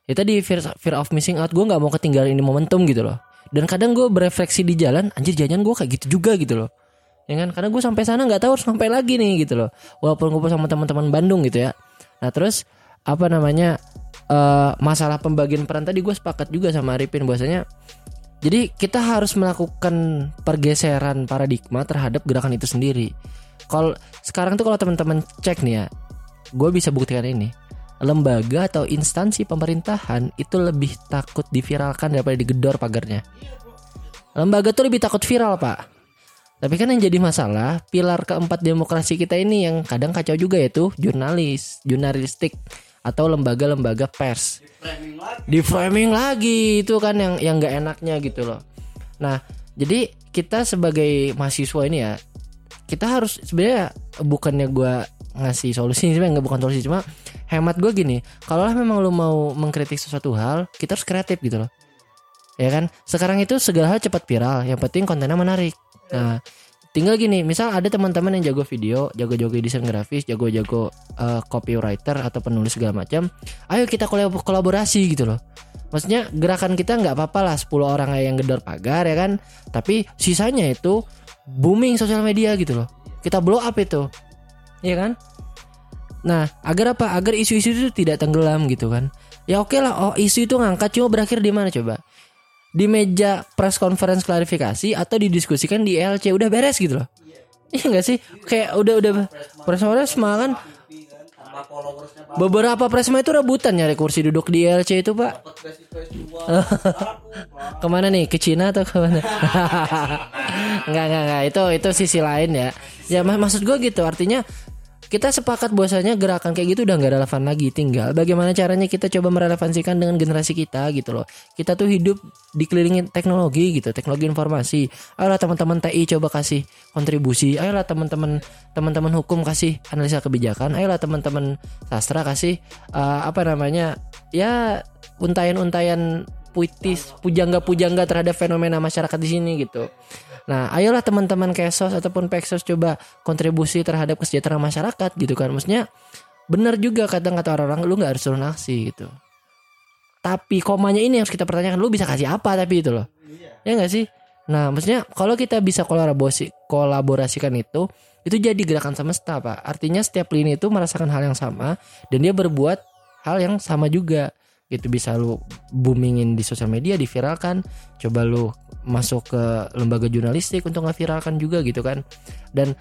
itu tadi fear, fear of missing out gue nggak mau ketinggalan ini momentum gitu loh. Dan kadang gue berefleksi di jalan anjir jangan gue kayak gitu juga gitu loh. Ya kan? Karena gue sampai sana nggak tahu harus sampai lagi nih gitu loh. Walaupun gue sama teman-teman Bandung gitu ya. Nah terus apa namanya eh, masalah pembagian peran tadi gue sepakat juga sama Arifin bahwasanya jadi kita harus melakukan pergeseran paradigma terhadap gerakan itu sendiri. Kalau sekarang tuh kalau teman-teman cek nih ya gue bisa buktikan ini lembaga atau instansi pemerintahan itu lebih takut diviralkan daripada digedor pagarnya lembaga tuh lebih takut viral pak tapi kan yang jadi masalah pilar keempat demokrasi kita ini yang kadang kacau juga yaitu jurnalis, jurnalistik atau lembaga-lembaga pers. Di framing lagi itu kan yang yang nggak enaknya gitu loh. Nah, jadi kita sebagai mahasiswa ini ya kita harus sebenarnya bukannya gua ngasih solusi sebenarnya nggak bukan solusi cuma hemat gue gini. Kalau memang lu mau mengkritik sesuatu hal kita harus kreatif gitu loh. Ya kan? Sekarang itu segala hal cepat viral yang penting kontennya menarik. Nah tinggal gini misal ada teman-teman yang jago video jago-jago desain grafis jago-jago eh, copywriter atau penulis segala macam ayo kita kolab- kolaborasi gitu loh. Maksudnya gerakan kita nggak apa-apa lah 10 orang yang gedor pagar ya kan? Tapi sisanya itu booming sosial media gitu loh. Kita blow up itu. Ya kan? Nah agar apa? Agar isu-isu itu tidak tenggelam gitu kan. Ya oke lah oh isu itu ngangkat cuma berakhir di mana coba? Di meja press conference klarifikasi atau didiskusikan di LC udah beres gitu loh. Iya nggak sih? Kayak udah udah press conference mah kan beberapa presma itu rebutan nyari kursi duduk di LC itu pak. Ke mana nih? Ke Cina atau ke mana? Nggak nggak nggak. Itu itu sisi lain ya. Ya mak- maksud gue gitu. Artinya kita sepakat bahwasanya gerakan kayak gitu udah nggak relevan lagi. Tinggal bagaimana caranya kita coba merelevansikan dengan generasi kita gitu loh. Kita tuh hidup dikelilingi teknologi gitu teknologi informasi. Ayolah teman-teman TI coba kasih kontribusi. Ayolah teman-teman teman-teman hukum kasih analisa kebijakan. Ayolah teman-teman sastra kasih eh, apa namanya ya untayan-untayan puitis pujangga-pujangga terhadap fenomena masyarakat di sini gitu Nah, ayolah teman-teman Kesos ataupun Peksos coba kontribusi terhadap kesejahteraan masyarakat gitu kan. Maksudnya benar juga kadang kata orang-orang lu nggak harus turun aksi gitu. Tapi komanya ini yang harus kita pertanyakan lu bisa kasih apa tapi itu loh. Ya nggak sih? Nah, maksudnya kalau kita bisa kolaborasi kolaborasikan itu itu jadi gerakan semesta, Pak. Artinya setiap lini itu merasakan hal yang sama dan dia berbuat hal yang sama juga gitu bisa lu boomingin di sosial media diviralkan. Coba lu masuk ke lembaga jurnalistik untuk ngeviralkan juga gitu kan. Dan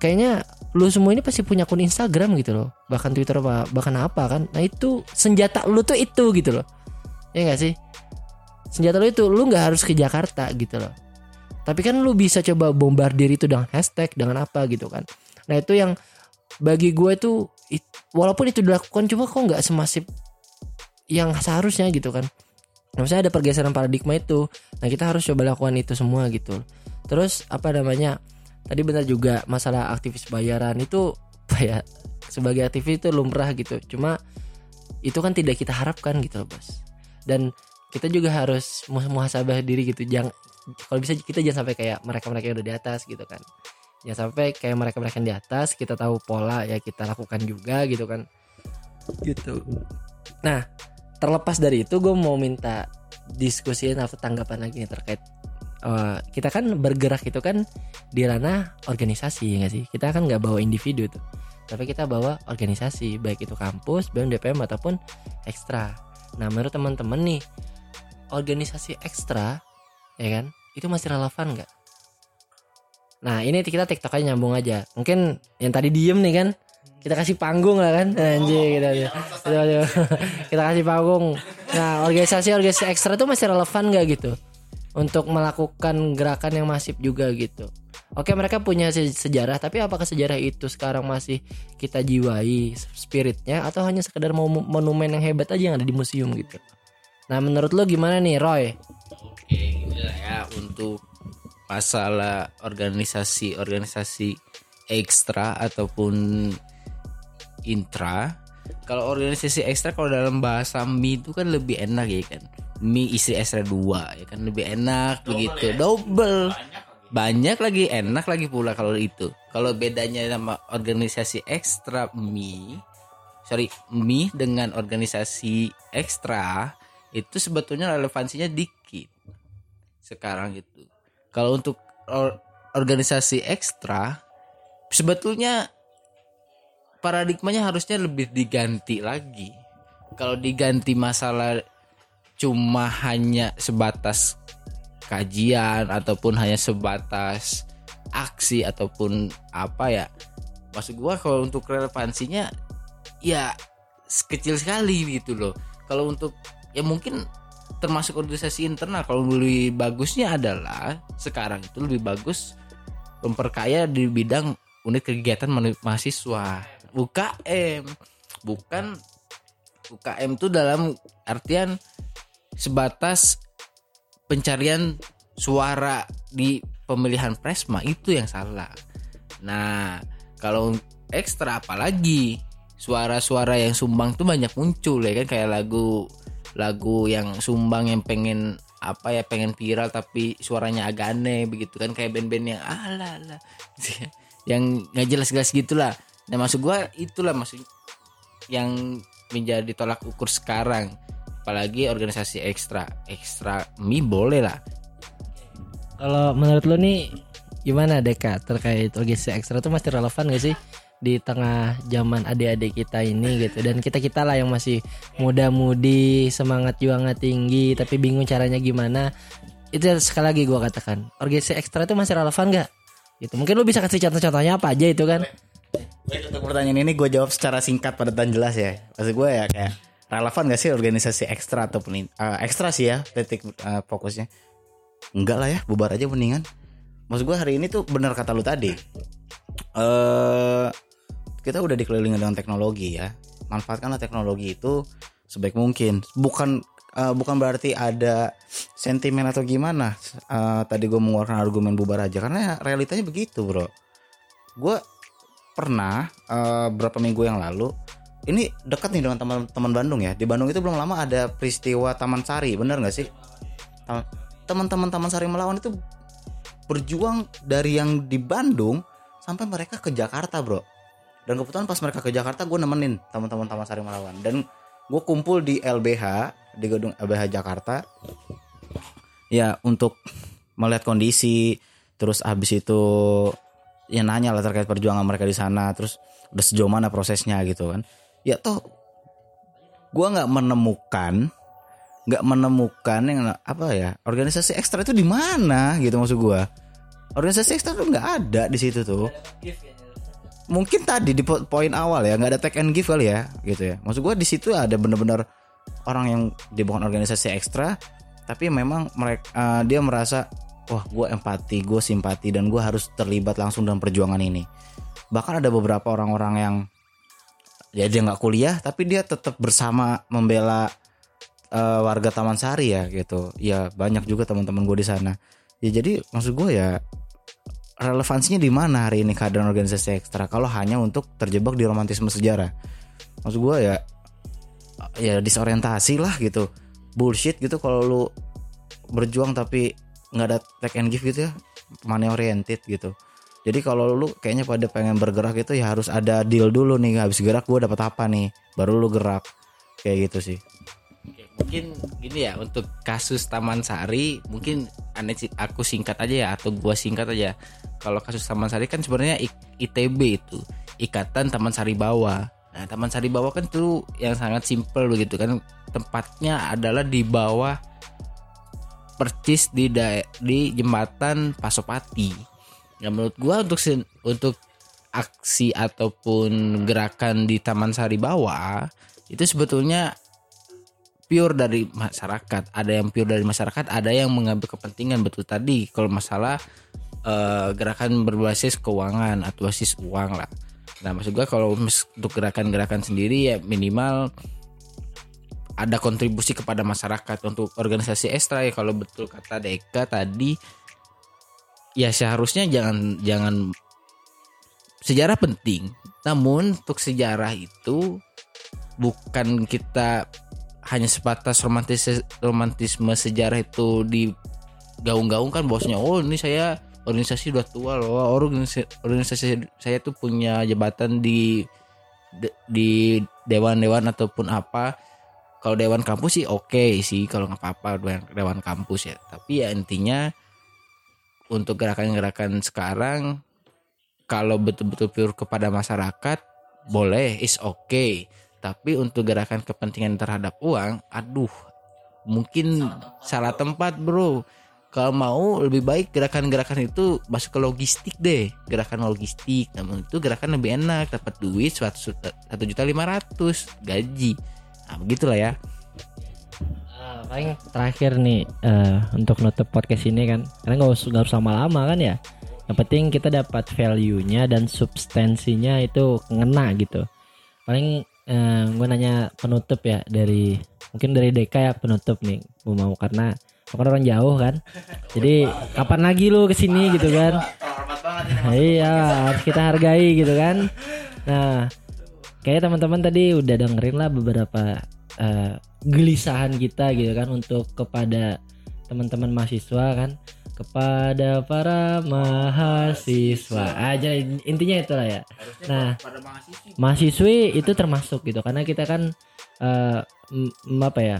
kayaknya lu semua ini pasti punya akun Instagram gitu loh. Bahkan Twitter apa bahkan apa kan. Nah itu senjata lu tuh itu gitu loh. Ya gak sih? Senjata lu itu lu nggak harus ke Jakarta gitu loh. Tapi kan lu bisa coba bombardir itu dengan hashtag dengan apa gitu kan. Nah itu yang bagi gue tuh walaupun itu dilakukan cuma kok nggak semasif yang seharusnya gitu kan. Nah, Maksudnya ada pergeseran paradigma itu. Nah kita harus coba lakukan itu semua gitu. Terus apa namanya Tadi benar juga masalah aktivis bayaran itu ya Sebagai aktivis itu lumrah gitu. Cuma itu kan tidak kita harapkan gitu loh bos. Dan kita juga harus muh- muhasabah diri gitu. Jangan Kalau bisa kita jangan sampai kayak mereka-mereka yang udah di atas gitu kan. Jangan sampai kayak mereka-mereka yang di atas Kita tahu pola ya kita lakukan juga gitu kan. Gitu. Nah terlepas dari itu gue mau minta diskusiin atau tanggapan lagi nih terkait eh, kita kan bergerak itu kan di ranah organisasi ya nggak sih? Kita kan nggak bawa individu tuh tapi kita bawa organisasi baik itu kampus BEM DPM ataupun ekstra. Nah menurut teman-teman nih organisasi ekstra ya kan itu masih relevan nggak? Nah ini kita tiktok aja nyambung aja. Mungkin yang tadi diem nih kan kita kasih panggung lah kan? Anjir kita, kita, kita kasih panggung. Nah organisasi organisasi ekstra itu masih relevan nggak gitu? Untuk melakukan gerakan yang masif juga gitu. Oke mereka punya se- sejarah tapi apakah sejarah itu sekarang masih kita jiwai spiritnya atau hanya sekedar mau monumen yang hebat aja yang ada di museum gitu? Nah menurut lo gimana nih Roy? Oke, inilah ya untuk masalah organisasi-organisasi ekstra ataupun intra. Kalau organisasi ekstra kalau dalam bahasa mi itu kan lebih enak ya kan. Mi istri ekstra dua ya kan lebih enak begitu. Double. Banyak lagi enak lagi pula kalau itu. Kalau bedanya sama organisasi ekstra mi sorry mi dengan organisasi ekstra itu sebetulnya relevansinya dikit sekarang itu. Kalau untuk or- organisasi ekstra sebetulnya paradigmanya harusnya lebih diganti lagi. Kalau diganti masalah cuma hanya sebatas kajian ataupun hanya sebatas aksi ataupun apa ya. Maksud gua kalau untuk relevansinya ya kecil sekali gitu loh. Kalau untuk ya mungkin termasuk organisasi internal kalau lebih bagusnya adalah sekarang itu lebih bagus memperkaya di bidang unit kegiatan ma- mahasiswa UKM bukan UKM itu dalam artian sebatas pencarian suara di pemilihan presma itu yang salah. Nah, kalau ekstra apalagi suara-suara yang sumbang tuh banyak muncul ya kan kayak lagu lagu yang sumbang yang pengen apa ya pengen viral tapi suaranya agak aneh begitu kan kayak band-band yang ala ala yang nggak jelas-jelas gitulah. Nah maksud gua itulah maksud yang menjadi tolak ukur sekarang. Apalagi organisasi ekstra ekstra mi boleh lah. Kalau menurut lu nih gimana Deka terkait organisasi ekstra itu masih relevan gak sih di tengah zaman adik-adik kita ini gitu? Dan kita kita lah yang masih muda-mudi semangat juangnya tinggi tapi bingung caranya gimana. Itu sekali lagi gua katakan organisasi ekstra itu masih relevan gak gitu. Mungkin lu bisa kasih contoh-contohnya apa aja itu kan untuk pertanyaan ini gue jawab secara singkat padat dan jelas ya. Maksud gue ya kayak relevan gak sih organisasi ekstra ataupun in- eh, ekstra sih ya titik eh, fokusnya. Enggak lah ya, bubar aja mendingan. Maksud gue hari ini tuh benar kata lu tadi. Eh kita udah dikelilingi dengan teknologi ya. Manfaatkanlah teknologi itu sebaik mungkin. Bukan eh, bukan berarti ada sentimen atau gimana. Eh, tadi gue mengeluarkan argumen bubar aja karena realitanya begitu, Bro. Gue pernah eh, berapa minggu yang lalu ini dekat nih dengan teman-teman Bandung ya di Bandung itu belum lama ada peristiwa Taman Sari bener nggak sih? Teman-teman Taman Sari melawan itu berjuang dari yang di Bandung sampai mereka ke Jakarta bro. Dan kebetulan pas mereka ke Jakarta gue nemenin teman-teman Taman Sari melawan. Dan gue kumpul di LBH di gedung LBH Jakarta ya untuk melihat kondisi terus habis itu ya nanya lah terkait perjuangan mereka di sana terus udah sejauh mana prosesnya gitu kan. Ya toh gua nggak menemukan nggak menemukan yang apa ya organisasi ekstra itu di mana gitu maksud gua. Organisasi ekstra tuh nggak ada di situ tuh. Mungkin tadi di po- poin awal ya nggak ada take and give kali ya gitu ya. Maksud gua di situ ada bener-bener orang yang bukan organisasi ekstra tapi memang mereka dia merasa wah gue empati gue simpati dan gue harus terlibat langsung dalam perjuangan ini. Bahkan ada beberapa orang-orang yang ya dia nggak kuliah tapi dia tetap bersama membela eh, warga Taman Sari ya gitu. Ya banyak juga teman-teman gue di sana. Ya jadi maksud gue ya relevansinya di mana hari ini keadaan organisasi ekstra kalau hanya untuk terjebak di romantisme sejarah? Maksud gue ya ya disorientasi lah gitu. Bullshit gitu kalau lu berjuang tapi nggak ada take and give gitu ya money oriented gitu. Jadi kalau lu kayaknya pada pengen bergerak itu ya harus ada deal dulu nih habis gerak gue dapat apa nih baru lu gerak. Kayak gitu sih. Mungkin gini ya untuk kasus Taman Sari mungkin aneh sih aku singkat aja ya atau gua singkat aja. Kalau kasus Taman Sari kan sebenarnya ITB itu Ikatan Taman Sari Bawah. Nah Taman Sari Bawah kan tuh yang sangat simpel begitu kan tempatnya adalah di bawah percis di di jembatan Pasopati ya menurut gua untuk untuk aksi ataupun gerakan di Taman Sari Bawah itu sebetulnya pure dari masyarakat. Ada yang pure dari masyarakat, ada yang mengambil kepentingan betul tadi. Kalau masalah eh, gerakan berbasis keuangan atau basis uang lah. Nah maksud gua kalau untuk gerakan-gerakan sendiri ya minimal ada kontribusi kepada masyarakat untuk organisasi ekstra ya kalau betul kata Deka tadi. Ya seharusnya jangan jangan sejarah penting namun untuk sejarah itu bukan kita hanya sebatas romantis romantisme sejarah itu digaung-gaungkan bosnya oh ini saya organisasi udah tua loh Oh, organisasi, organisasi saya tuh punya jabatan di di dewan-dewan ataupun apa kalau dewan kampus sih oke sih kalau nggak apa-apa dewan, dewan kampus ya. Tapi ya intinya untuk gerakan-gerakan sekarang kalau betul-betul pure kepada masyarakat boleh is okay tapi untuk gerakan kepentingan terhadap uang aduh mungkin salah tempat bro. Kalau mau lebih baik gerakan-gerakan itu masuk ke logistik deh. Gerakan logistik namun itu gerakan lebih enak dapat duit satu juta lima ratus gaji nah begitulah ya Ah, paling terakhir nih eh, untuk nutup podcast ini kan karena nggak usah nggak usah lama-lama kan ya yang penting kita dapat value-nya dan substansinya itu ngena gitu paling eh, gue nanya penutup ya dari mungkin dari Deka ya penutup nih gue mau karena aku kan orang jauh kan jadi kapan lagi lu ke sini gitu kan iya harus kita hargai gitu kan nah kayak teman-teman tadi udah dengerin lah beberapa eh, gelisahan kita gitu kan untuk kepada teman-teman mahasiswa kan. Kepada para mahasiswa. Aja intinya itulah ya. Nah mahasiswi. itu termasuk gitu. Karena kita kan m- apa ya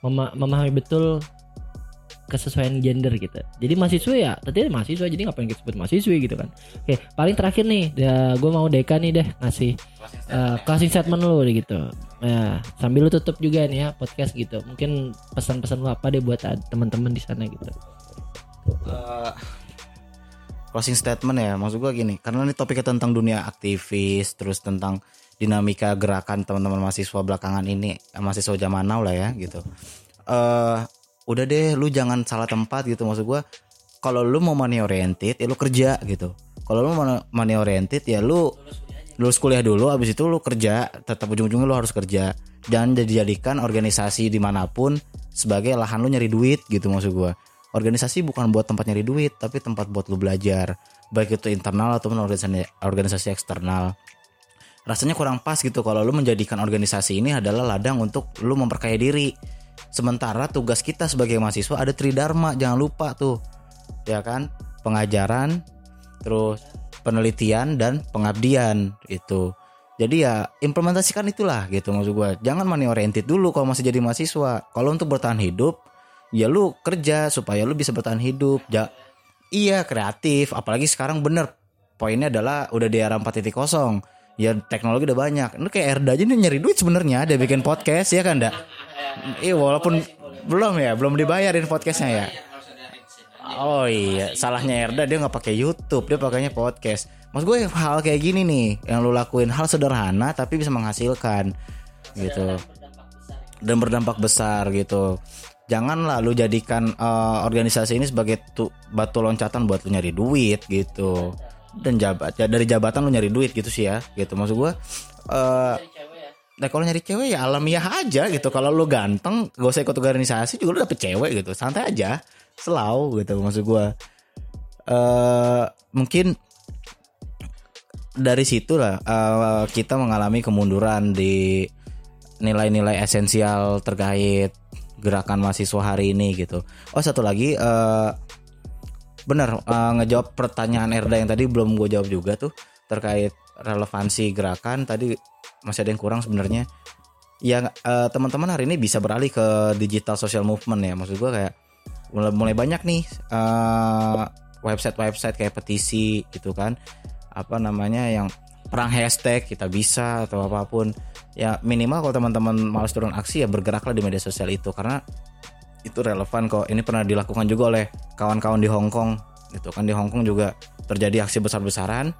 mema- memahami betul kesesuaian gender gitu. Jadi mahasiswa ya tadi mahasiswa jadi ngapain kita sebut mahasiswi gitu kan. Oke paling terakhir nih gue mau Deka nih deh ngasih eh, closing statement lu deh gitu. Nah, sambil lu tutup juga nih ya podcast gitu. Mungkin pesan-pesan lu apa deh buat teman-teman di sana gitu. Eh, closing statement ya maksud gua gini. Karena ini topiknya tentang dunia aktivis terus tentang dinamika gerakan teman-teman mahasiswa belakangan ini eh, mahasiswa zaman now lah ya gitu. Eh udah deh lu jangan salah tempat gitu maksud gua. Kalau lu mau money oriented ya lu kerja gitu. Kalau lu mau money oriented ya lu lulus kuliah dulu abis itu lu kerja tetap ujung-ujungnya lu harus kerja. Jangan dijadikan organisasi di mana pun sebagai lahan lu nyari duit gitu maksud gua. Organisasi bukan buat tempat nyari duit tapi tempat buat lu belajar. Baik itu internal ataupun organisasi organisasi eksternal. Rasanya kurang pas gitu kalau lu menjadikan organisasi ini adalah ladang untuk lu memperkaya diri sementara tugas kita sebagai mahasiswa ada tridharma jangan lupa tuh. Ya kan? Pengajaran terus penelitian dan pengabdian itu jadi ya implementasikan itulah gitu maksud gua. Jangan money oriented dulu kalau masih jadi mahasiswa. Kalau untuk bertahan hidup ya lu kerja supaya lu bisa bertahan hidup. Ja iya kreatif apalagi sekarang bener. Poinnya adalah udah di era 4.0 ya teknologi udah banyak. Ini kayak Erda aja nih nyari duit sebenarnya dia bikin podcast ya kan dak iya walaupun belum ya belum dibayarin podcastnya ya Oh iya, salahnya Erda dia nggak pakai YouTube, dia pakainya podcast. Maksud gue hal kayak gini nih, yang lu lakuin hal sederhana tapi bisa menghasilkan gitu. Dan berdampak besar gitu. Janganlah lu jadikan eh, organisasi ini sebagai tu, batu loncatan buat lu nyari duit gitu. Dan jabat dari jabatan lu nyari duit gitu sih ya, gitu. Maksud gue eh Nah kalau nyari cewek ya alamiah aja gitu. Kalau lu ganteng, gak usah ikut organisasi juga lu dapet cewek gitu. Santai aja, selau gitu maksud gua. eh mungkin dari situ lah eh, kita mengalami kemunduran di nilai-nilai esensial terkait gerakan mahasiswa hari ini gitu. Oh satu lagi, eh benar eh, ngejawab pertanyaan Erda yang tadi belum gue jawab juga tuh terkait relevansi gerakan tadi masih ada yang kurang sebenarnya. Ya eh, teman-teman hari ini bisa beralih ke digital social movement ya. Maksud gua kayak mulai, mulai banyak nih eh, website-website kayak petisi gitu kan. Apa namanya yang perang hashtag kita bisa atau apa pun. Ya minimal kalau teman-teman malas turun aksi ya bergeraklah di media sosial itu. Karena itu relevan kok. Ini pernah dilakukan juga oleh kawan-kawan di Hong Kong. Gitu kan di Hong Kong juga terjadi aksi besar-besaran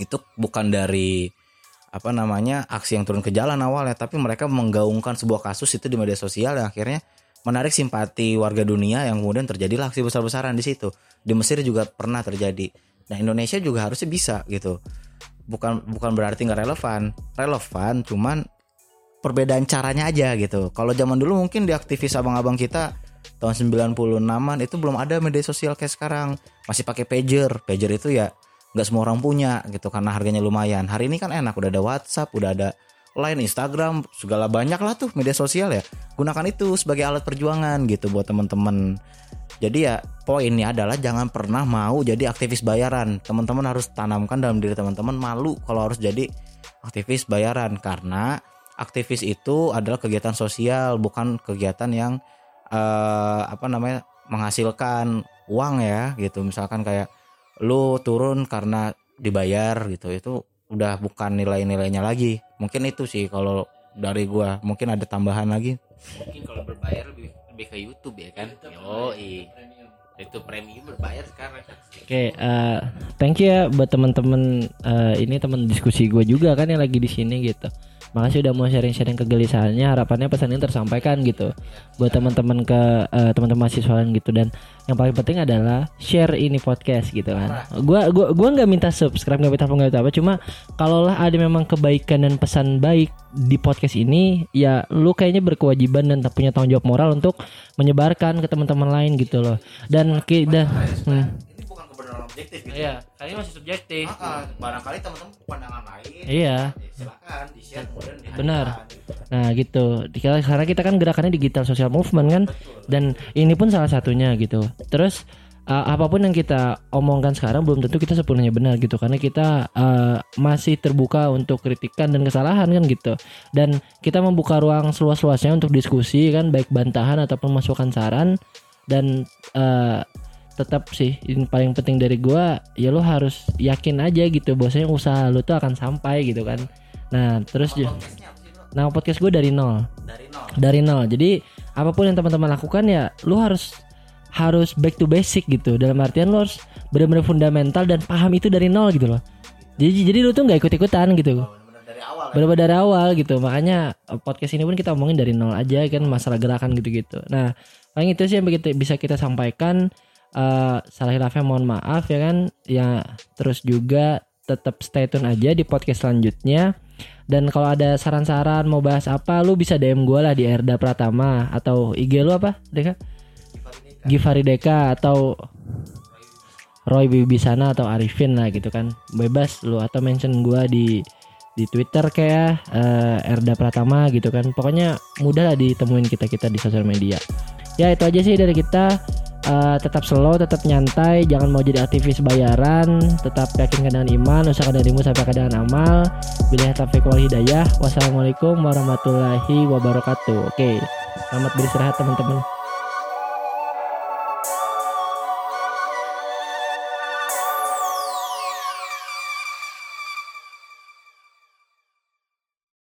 itu bukan dari apa namanya aksi yang turun ke jalan awalnya tapi mereka menggaungkan sebuah kasus itu di media sosial yang akhirnya menarik simpati warga dunia yang kemudian terjadilah aksi besar-besaran di situ. Di Mesir juga pernah terjadi. Nah Indonesia juga harusnya bisa gitu. Bukan bukan berarti nggak relevan. Relevan cuman perbedaan caranya aja gitu. Kalau zaman dulu mungkin di aktivis abang-abang kita tahun 96an itu belum ada media sosial kayak sekarang. Masih pakai pager. Pager itu ya nggak semua orang punya gitu karena harganya lumayan. Hari ini kan enak udah ada WhatsApp udah ada Line Instagram segala banyak lah tuh media sosial ya. Gunakan itu sebagai alat perjuangan gitu buat teman-teman. Jadi ya poinnya adalah jangan pernah mau jadi aktivis bayaran. Teman-teman harus tanamkan dalam diri teman-teman malu kalau harus jadi aktivis bayaran karena aktivis itu adalah kegiatan sosial bukan kegiatan yang eh, apa namanya menghasilkan uang ya gitu. Misalkan kayak lu turun karena dibayar gitu itu udah bukan nilai-nilainya lagi mungkin itu sih kalau dari gua mungkin ada tambahan lagi Mungkin kalau berbayar lebih lebih ke YouTube ya kan. Yo, itu premium berbayar sekarang. Oke, eh, thank you ya buat teman-teman eh, ini teman diskusi gue juga kan yang lagi di sini gitu. Makasih udah mau sharing-sharing kegelisahannya. Harapannya pesan ini tersampaikan gitu buat teman-teman ke eh, teman-teman mahasiswa gitu dan yang paling penting adalah share ini podcast gitu kan. Gua gua gua nggak minta subscribe nggak minta apa nggak apa cuma kalau lah ada memang kebaikan dan pesan baik di podcast ini ya lu kayaknya berkewajiban dan punya tanggung jawab moral untuk menyebarkan ke teman-teman lain gitu loh. Dan dan hmm. Kebenaran objektif gitu Iya, kali masih subjektif. Maka barangkali teman-teman pandangan lain Iya. ya silakan di share kemudian dihadirkan. Benar. Nah gitu. Karena kita kan gerakannya digital social movement kan, dan ini pun salah satunya gitu. Terus uh, apa pun yang kita omongkan sekarang belum tentu kita sepenuhnya benar gitu, karena kita uh, masih terbuka untuk kritikan dan kesalahan kan gitu. Dan kita membuka ruang seluas-luasnya untuk diskusi kan, baik bantahan ataupun masukan saran. Dan uh, tetap sih yang paling penting dari gua ya lo harus yakin aja gitu bahwasanya usaha lo tuh akan sampai gitu kan. Nah terus ju- nama podcast gue dari nol. Dari nol. Dari nol. Jadi apa pun yang teman-teman lakukan ya lo harus harus back to basic gitu. Dalam artian lo harus benar-benar fundamental dan paham itu dari nol gitu loh. Jadi jadi lo tuh nggak ikut-ikutan gitu. Awal benar dari awal gitu. Makanya eh, podcast ini pun kita omongin dari nol aja kan masalah gerakan gitu-gitu. Nah paling itu sih yang begitu bisa kita sampaikan Eh, salah hilafnya mohon maaf ya kan. Ya terus juga tetap stay tune aja di podcast selanjutnya. Dan kalau ada saran-saran mau bahas apa lu bisa DM gue lah di Erda Pratama atau IG lu apa Deka? Givari Deka atau Roy Bibisana atau Arifin lah gitu kan. Bebas lu atau mention gua di di Twitter kayak eh, Erda Pratama gitu kan. Pokoknya mudah lah ditemuin kita kita di sosial media. Ya itu aja sih dari kita Eh, tetap slow tetap nyantai jangan mau jadi aktivis bayaran tetap yakinkan dengan iman usahakan darimu sampai dengan amal. Bila taufiq wal hidayah wassalamualaikum warahmatullahi wabarakatuh. Oke selamat beristirahat teman-teman